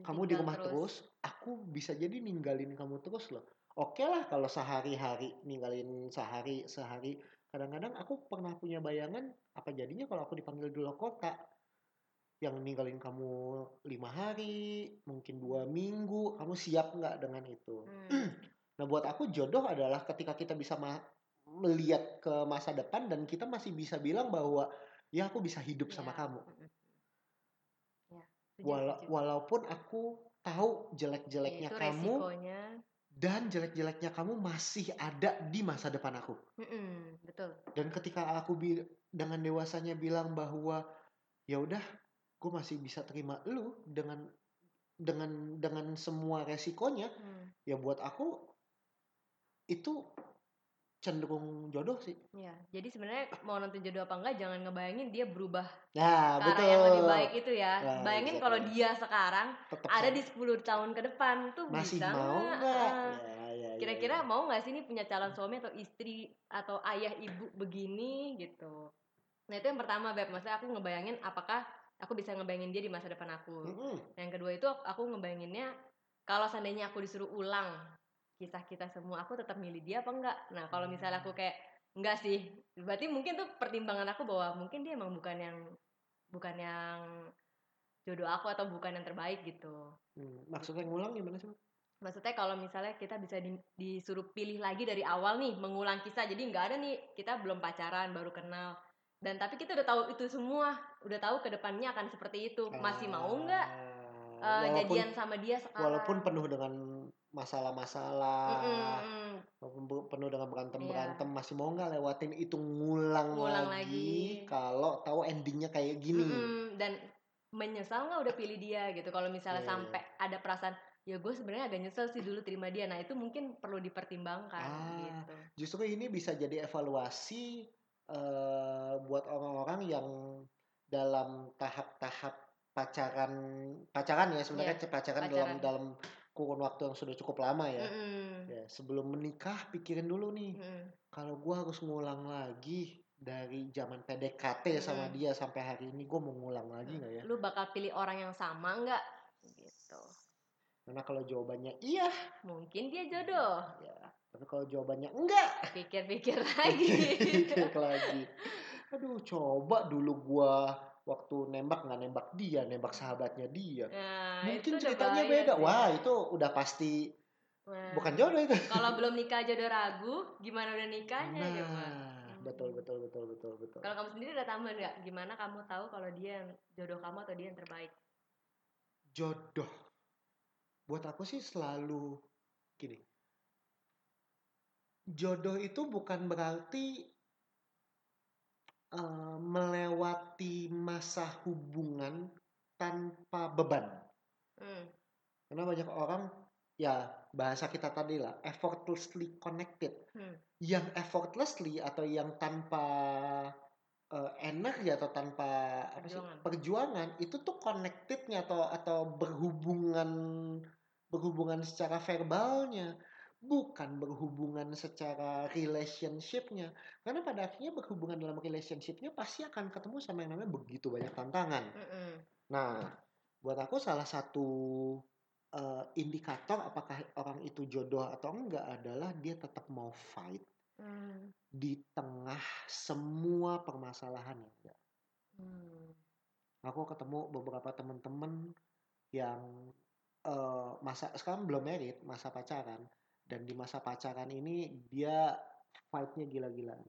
kamu di rumah terus, aku bisa jadi ninggalin kamu terus loh. Oke lah kalau sehari-hari ninggalin sehari sehari. Kadang-kadang aku pernah punya bayangan apa jadinya kalau aku dipanggil di luar kota yang ninggalin kamu lima hari, mungkin dua minggu, kamu siap nggak dengan itu? Hmm. Nah buat aku jodoh adalah ketika kita bisa ma- melihat ke masa depan dan kita masih bisa bilang bahwa ya aku bisa hidup sama Ya, kamu. hmm, hmm. Ya, Wala- walaupun aku tahu Ya, jelek-jeleknya itu kamu resikonya. Dan jelek-jeleknya kamu masih ada di masa depan aku. Mm-mm, betul. Dan ketika aku bi- dengan dewasanya bilang bahwa ya udah, gue masih bisa terima lu dengan dengan dengan semua resikonya, Hmm. ya buat aku itu cenderung jodoh sih. Ya, jadi sebenarnya mau nonton jodoh apa enggak jangan ngebayangin dia berubah Nah, ke betul. yang lebih baik itu ya. Nah, Bayangin exactly. kalau dia sekarang Tetep ada sama. di 10 tahun ke depan tuh masih bisa mau nggak? nggak? Eh, Ya, ya, ya, Kira-kira ya. mau nggak sih ini punya calon suami atau istri atau ayah ibu begini gitu. Nah itu yang pertama Beb, maksudnya aku ngebayangin apakah aku bisa ngebayangin dia di masa depan aku. Mm-mm. Yang kedua itu aku ngebayanginnya kalau seandainya aku disuruh ulang kisah kita semua, aku tetap milih dia apa enggak? Nah kalau misalnya aku kayak enggak sih, berarti mungkin tuh pertimbangan aku bahwa mungkin dia emang bukan yang bukan yang jodoh aku atau bukan yang terbaik gitu. Hmm, Maksudnya ngulang gimana sih? Maksudnya kalau misalnya kita bisa di- disuruh pilih lagi dari awal nih, mengulang kisah, jadi nggak ada nih kita belum pacaran, baru kenal, dan tapi kita udah tahu itu semua, udah tahu ke depannya akan seperti itu, masih mau nggak Ah, eh, walaupun jadian sama dia sekarang? walaupun penuh dengan masalah-masalah, bu- penuh dengan berantem Iya. berantem, masih mau nggak lewatin itu ngulang, Ngulang lagi, lagi. kalau tahu endingnya kayak gini. mm-mm, dan menyesal nggak udah pilih dia gitu. Kalau misalnya Iya. sampai ada perasaan, ya gue sebenarnya agak nyesel sih dulu terima dia. Nah itu mungkin perlu dipertimbangkan Ah. gitu. Justru ini bisa jadi evaluasi eh, buat orang-orang yang dalam tahap-tahap pacaran pacaran ya sebenarnya pacaran, dalam Iya, pacaran. dalam kurun waktu yang sudah cukup lama ya. Mm-mm, Ya, sebelum menikah pikirin dulu nih mm-mm. kalau gua harus ngulang lagi dari zaman PDKT sama Mm-mm. dia sampai hari ini gua mau ngulang lagi nggak ya? Lu bakal pilih orang yang sama nggak? Gitu. Karena kalau jawabannya iya, Mungkin dia jodoh. ya. Tapi kalau jawabannya enggak, Pikir-pikir lagi. pikir lagi. Aduh, coba dulu gua waktu nembak nggak nembak dia, nembak sahabatnya dia. Nah, Mungkin udah ceritanya beda. sih. Wah, itu udah pasti Nah, bukan jodoh itu. Kalau belum nikah jodoh ragu, gimana udah nikahnya coba? Nah, betul betul betul betul betul. Kalau kamu sendiri ada tambahan nggak? Gimana kamu tahu kalau dia yang jodoh kamu atau dia yang terbaik? jodoh buat aku sih selalu gini jodoh itu bukan berarti eh, melewati masa hubungan tanpa beban. Hmm. Karena banyak orang ya bahasa kita tadi lah effortlessly connected. Hmm. Yang effortlessly atau yang tanpa eh, energi atau tanpa apa sih perjuangan itu tuh connectednya atau atau berhubungan berhubungan secara verbalnya bukan berhubungan secara relationshipnya karena pada akhirnya berhubungan dalam relationshipnya pasti akan ketemu sama yang namanya begitu banyak tantangan Mm-mm. Nah, buat aku salah satu eh, indikator apakah orang itu jodoh atau enggak adalah dia tetap mau fight Hmm. di tengah semua permasalahan yang ada. Hmm. Aku ketemu beberapa teman-teman yang eh, masa sekarang belum married, masa pacaran dan di masa pacaran ini dia fightnya gila-gilaan.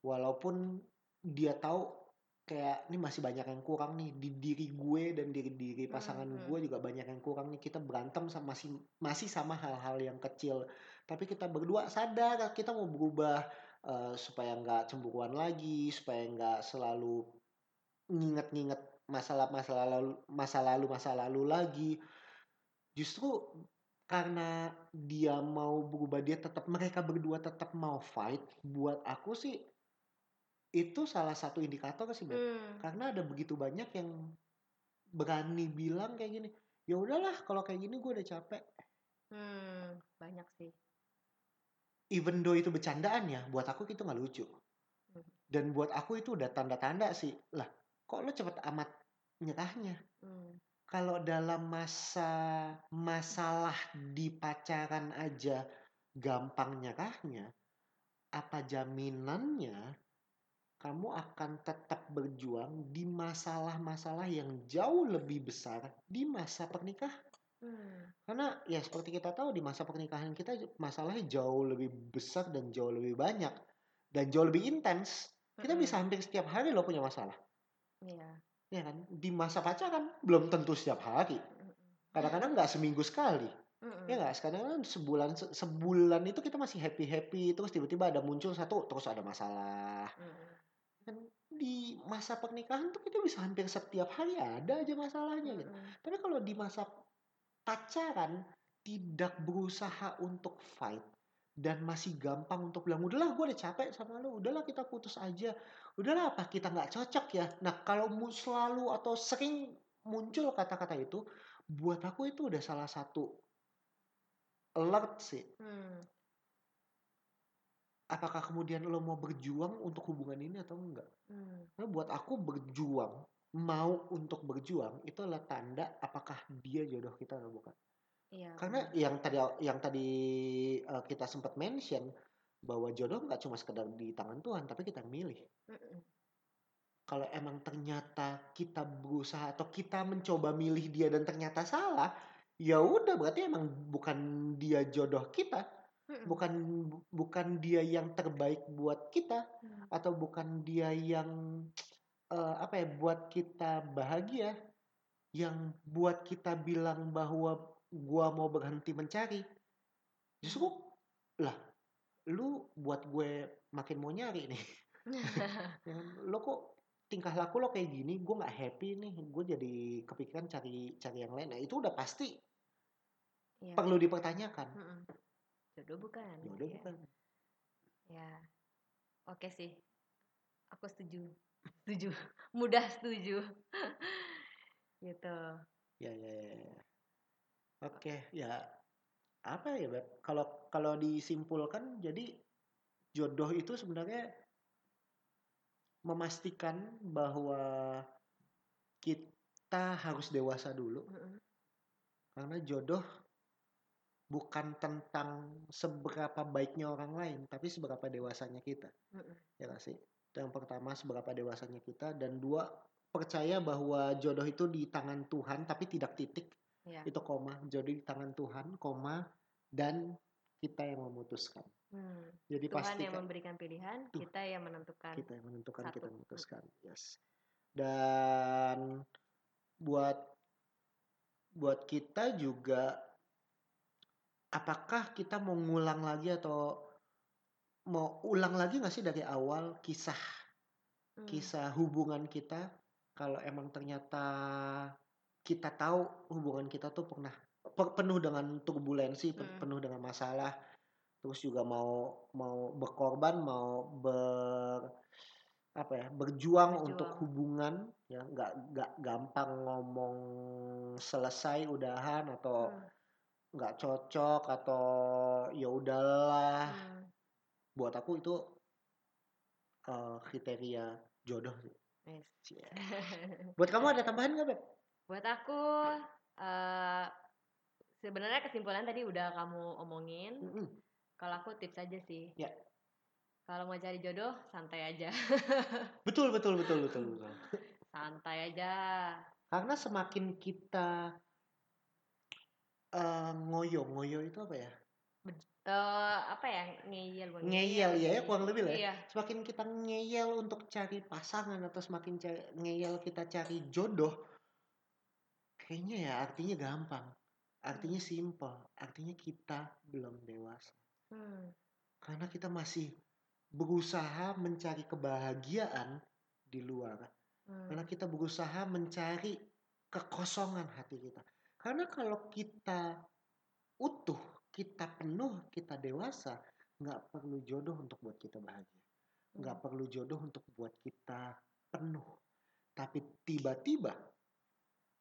Walaupun dia tahu kayak ini masih banyak yang kurang nih di diri gue dan diri diri pasangan Hmm, hmm. gue juga banyak yang kurang nih kita berantem sama masih masih sama hal-hal yang kecil tapi kita berdua sadar kita mau berubah eh, supaya nggak cemburuan lagi supaya nggak selalu nginget-nginget masalah-masalah lalu masa lalu masa lalu lagi justru karena dia mau berubah dia tetap mereka berdua tetap mau fight buat aku sih itu salah satu indikator sih. Hmm. karena ada begitu banyak yang berani bilang kayak gini ya udahlah kalau kayak gini gue udah capek Hmm. Banyak sih. even though itu bercandaan ya buat aku itu nggak lucu Hmm. dan buat aku itu udah tanda-tanda sih lah kok lo cepet amat nyerahnya Hmm. Kalau dalam masa masalah di pacaran aja gampang nyerahnya apa jaminannya kamu akan tetap berjuang di masalah-masalah yang jauh lebih besar di masa pernikahan Hmm. karena ya seperti kita tahu di masa pernikahan kita masalahnya jauh lebih besar dan jauh lebih banyak dan jauh lebih intens kita Mm-mm. bisa hampir setiap hari lo punya masalah Iya. Ya kan? Di masa pacaran belum tentu setiap hari. Kadang-kadang nggak seminggu sekali. Mm-mm. ya nggak? Sekarang kan sebulan se- sebulan itu kita masih happy happy terus tiba-tiba ada muncul satu terus ada masalah. Mm-mm. kan di masa pernikahan tuh kita bisa hampir setiap hari ada aja masalahnya gitu. Mm-mm. tapi kalau di masa pacaran tidak berusaha untuk fight dan masih gampang untuk bilang udahlah gue udah capek sama lu udahlah kita putus aja. Udahlah apa kita nggak cocok ya? Nah kalau mu- selalu atau sering muncul kata-kata itu buat aku itu udah salah satu alert sih. Hmm. apakah kemudian lo mau berjuang untuk hubungan ini atau enggak? Hmm. Karena buat aku berjuang mau untuk berjuang itu adalah tanda apakah dia jodoh kita atau bukan Iya. karena yang tadi yang tadi uh, kita sempat mention bahwa jodoh nggak cuma sekedar di tangan Tuhan tapi kita milih Mm-mm. kalau emang ternyata kita berusaha atau kita mencoba milih dia dan ternyata salah ya udah berarti emang bukan dia jodoh kita Mm-mm. bukan bukan dia yang terbaik buat kita Hmm. atau bukan dia yang eh, apa ya buat kita bahagia yang buat kita bilang bahwa gua mau berhenti mencari justru lah lu buat gue makin mau nyari nih Ya lo kok tingkah laku lo kayak gini gue nggak happy nih gue jadi kepikiran cari cari yang lain nah itu udah pasti Iya. perlu dipertanyakan. Jodoh bukan? ya udah Ya. bukan Ya. Oke sih. Aku setuju. Setuju. Mudah setuju. gitu. ya ya ya, ya. Oke ya apa ya Beb? kalau kalau disimpulkan jadi jodoh itu sebenarnya memastikan bahwa kita harus dewasa dulu. Karena jodoh bukan tentang seberapa baiknya orang lain tapi seberapa dewasanya kita. Mm-mm. ya sih? Itu yang pertama seberapa dewasanya kita. Dan dua percaya bahwa jodoh itu di tangan Tuhan tapi tidak titik Ya. itu koma jodoh di tangan Tuhan koma dan kita yang memutuskan Hmm. jadi Tuhan pastikan yang memberikan pilihan, Tuh. kita yang menentukan. kita yang menentukan kita Satu. yang memutuskan yes dan buat buat kita juga apakah kita mau ngulang lagi atau mau ulang lagi nggak sih dari awal kisah Hmm. kisah hubungan kita kalau emang ternyata kita tahu hubungan kita tuh pernah pe- penuh dengan turbulensi, Hmm. penuh dengan masalah, terus juga mau mau berkorban, mau ber apa ya berjuang untuk Berjuang. hubungan ya nggak nggak gampang ngomong selesai udahan atau Hmm. nggak cocok atau ya udahlah Hmm. buat aku itu eh, kriteria jodoh sih. Yes. Cie. Buat kamu ada tambahan nggak Beb? Buat aku eh sebenarnya kesimpulan tadi udah kamu omongin. Mm-mm. Kalau aku tips aja sih. Ya. Kalau mau cari jodoh santai aja. Betul betul betul betul betul. santai aja. Karena semakin kita eh, ngoyo ngoyo itu apa ya? Eh apa ya ngeyel bukan Ngeyel ya, ya kurang lebih lah ya. Iya. Semakin kita ngeyel untuk cari pasangan atau semakin ngeyel kita cari jodoh, kayaknya ya artinya gampang, artinya simple, artinya kita belum dewasa. Hmm. Karena kita masih berusaha mencari kebahagiaan di luar. Hmm. Karena kita berusaha mencari kekosongan hati kita. Karena kalau kita utuh, kita penuh, kita dewasa, nggak perlu jodoh untuk buat kita bahagia. Nggak Hmm. perlu jodoh untuk buat kita penuh. Tapi tiba-tiba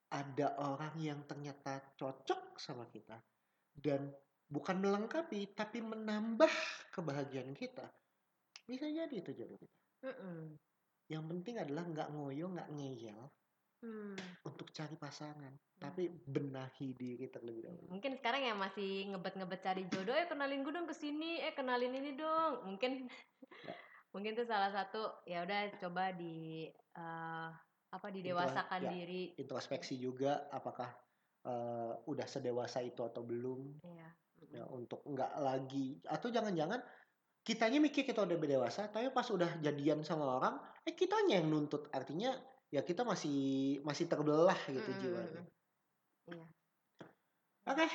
ada orang yang ternyata cocok sama kita dan bukan melengkapi tapi menambah kebahagiaan kita. Bisa jadi itu jodoh kita. Mm-mm. Yang penting adalah nggak ngoyo, nggak ngeyel Hmm. untuk cari pasangan, tapi benahi diri terlebih dahulu. Mungkin sekarang yang masih ngebet-ngebet cari jodoh, eh kenalin gue dong ke sini, eh kenalin ini dong. Mungkin Ya. mungkin itu salah satu ya udah coba di eh, apa didewasakan ya. diri. Introspeksi juga, apakah eh, udah sedewasa itu atau belum? Iya. Ya, untuk nggak lagi atau jangan-jangan kitanya mikir kita udah dewasa, tapi pas udah jadian sama orang, eh kitanya yang nuntut. Artinya ya kita masih masih terbelah gitu Mm-mm. jiwanya. Iya. Oke,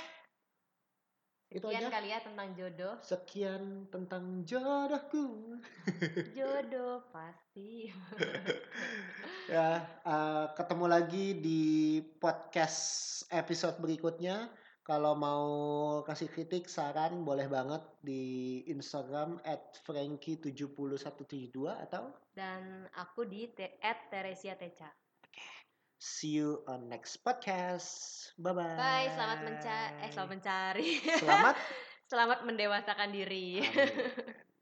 Itu Sekian aja. kali ya tentang jodoh. sekian tentang jodohku. Jodoh pasti. Ya, eh, ketemu lagi di podcast episode berikutnya. Kalau mau kasih kritik, saran, boleh banget di Instagram at frankie7172 atau Dan aku di at Teresia Teca. See you on next podcast. Bye-bye. Bye, selamat mencari. Eh, selamat mencari. Selamat. selamat mendewasakan diri. Amin.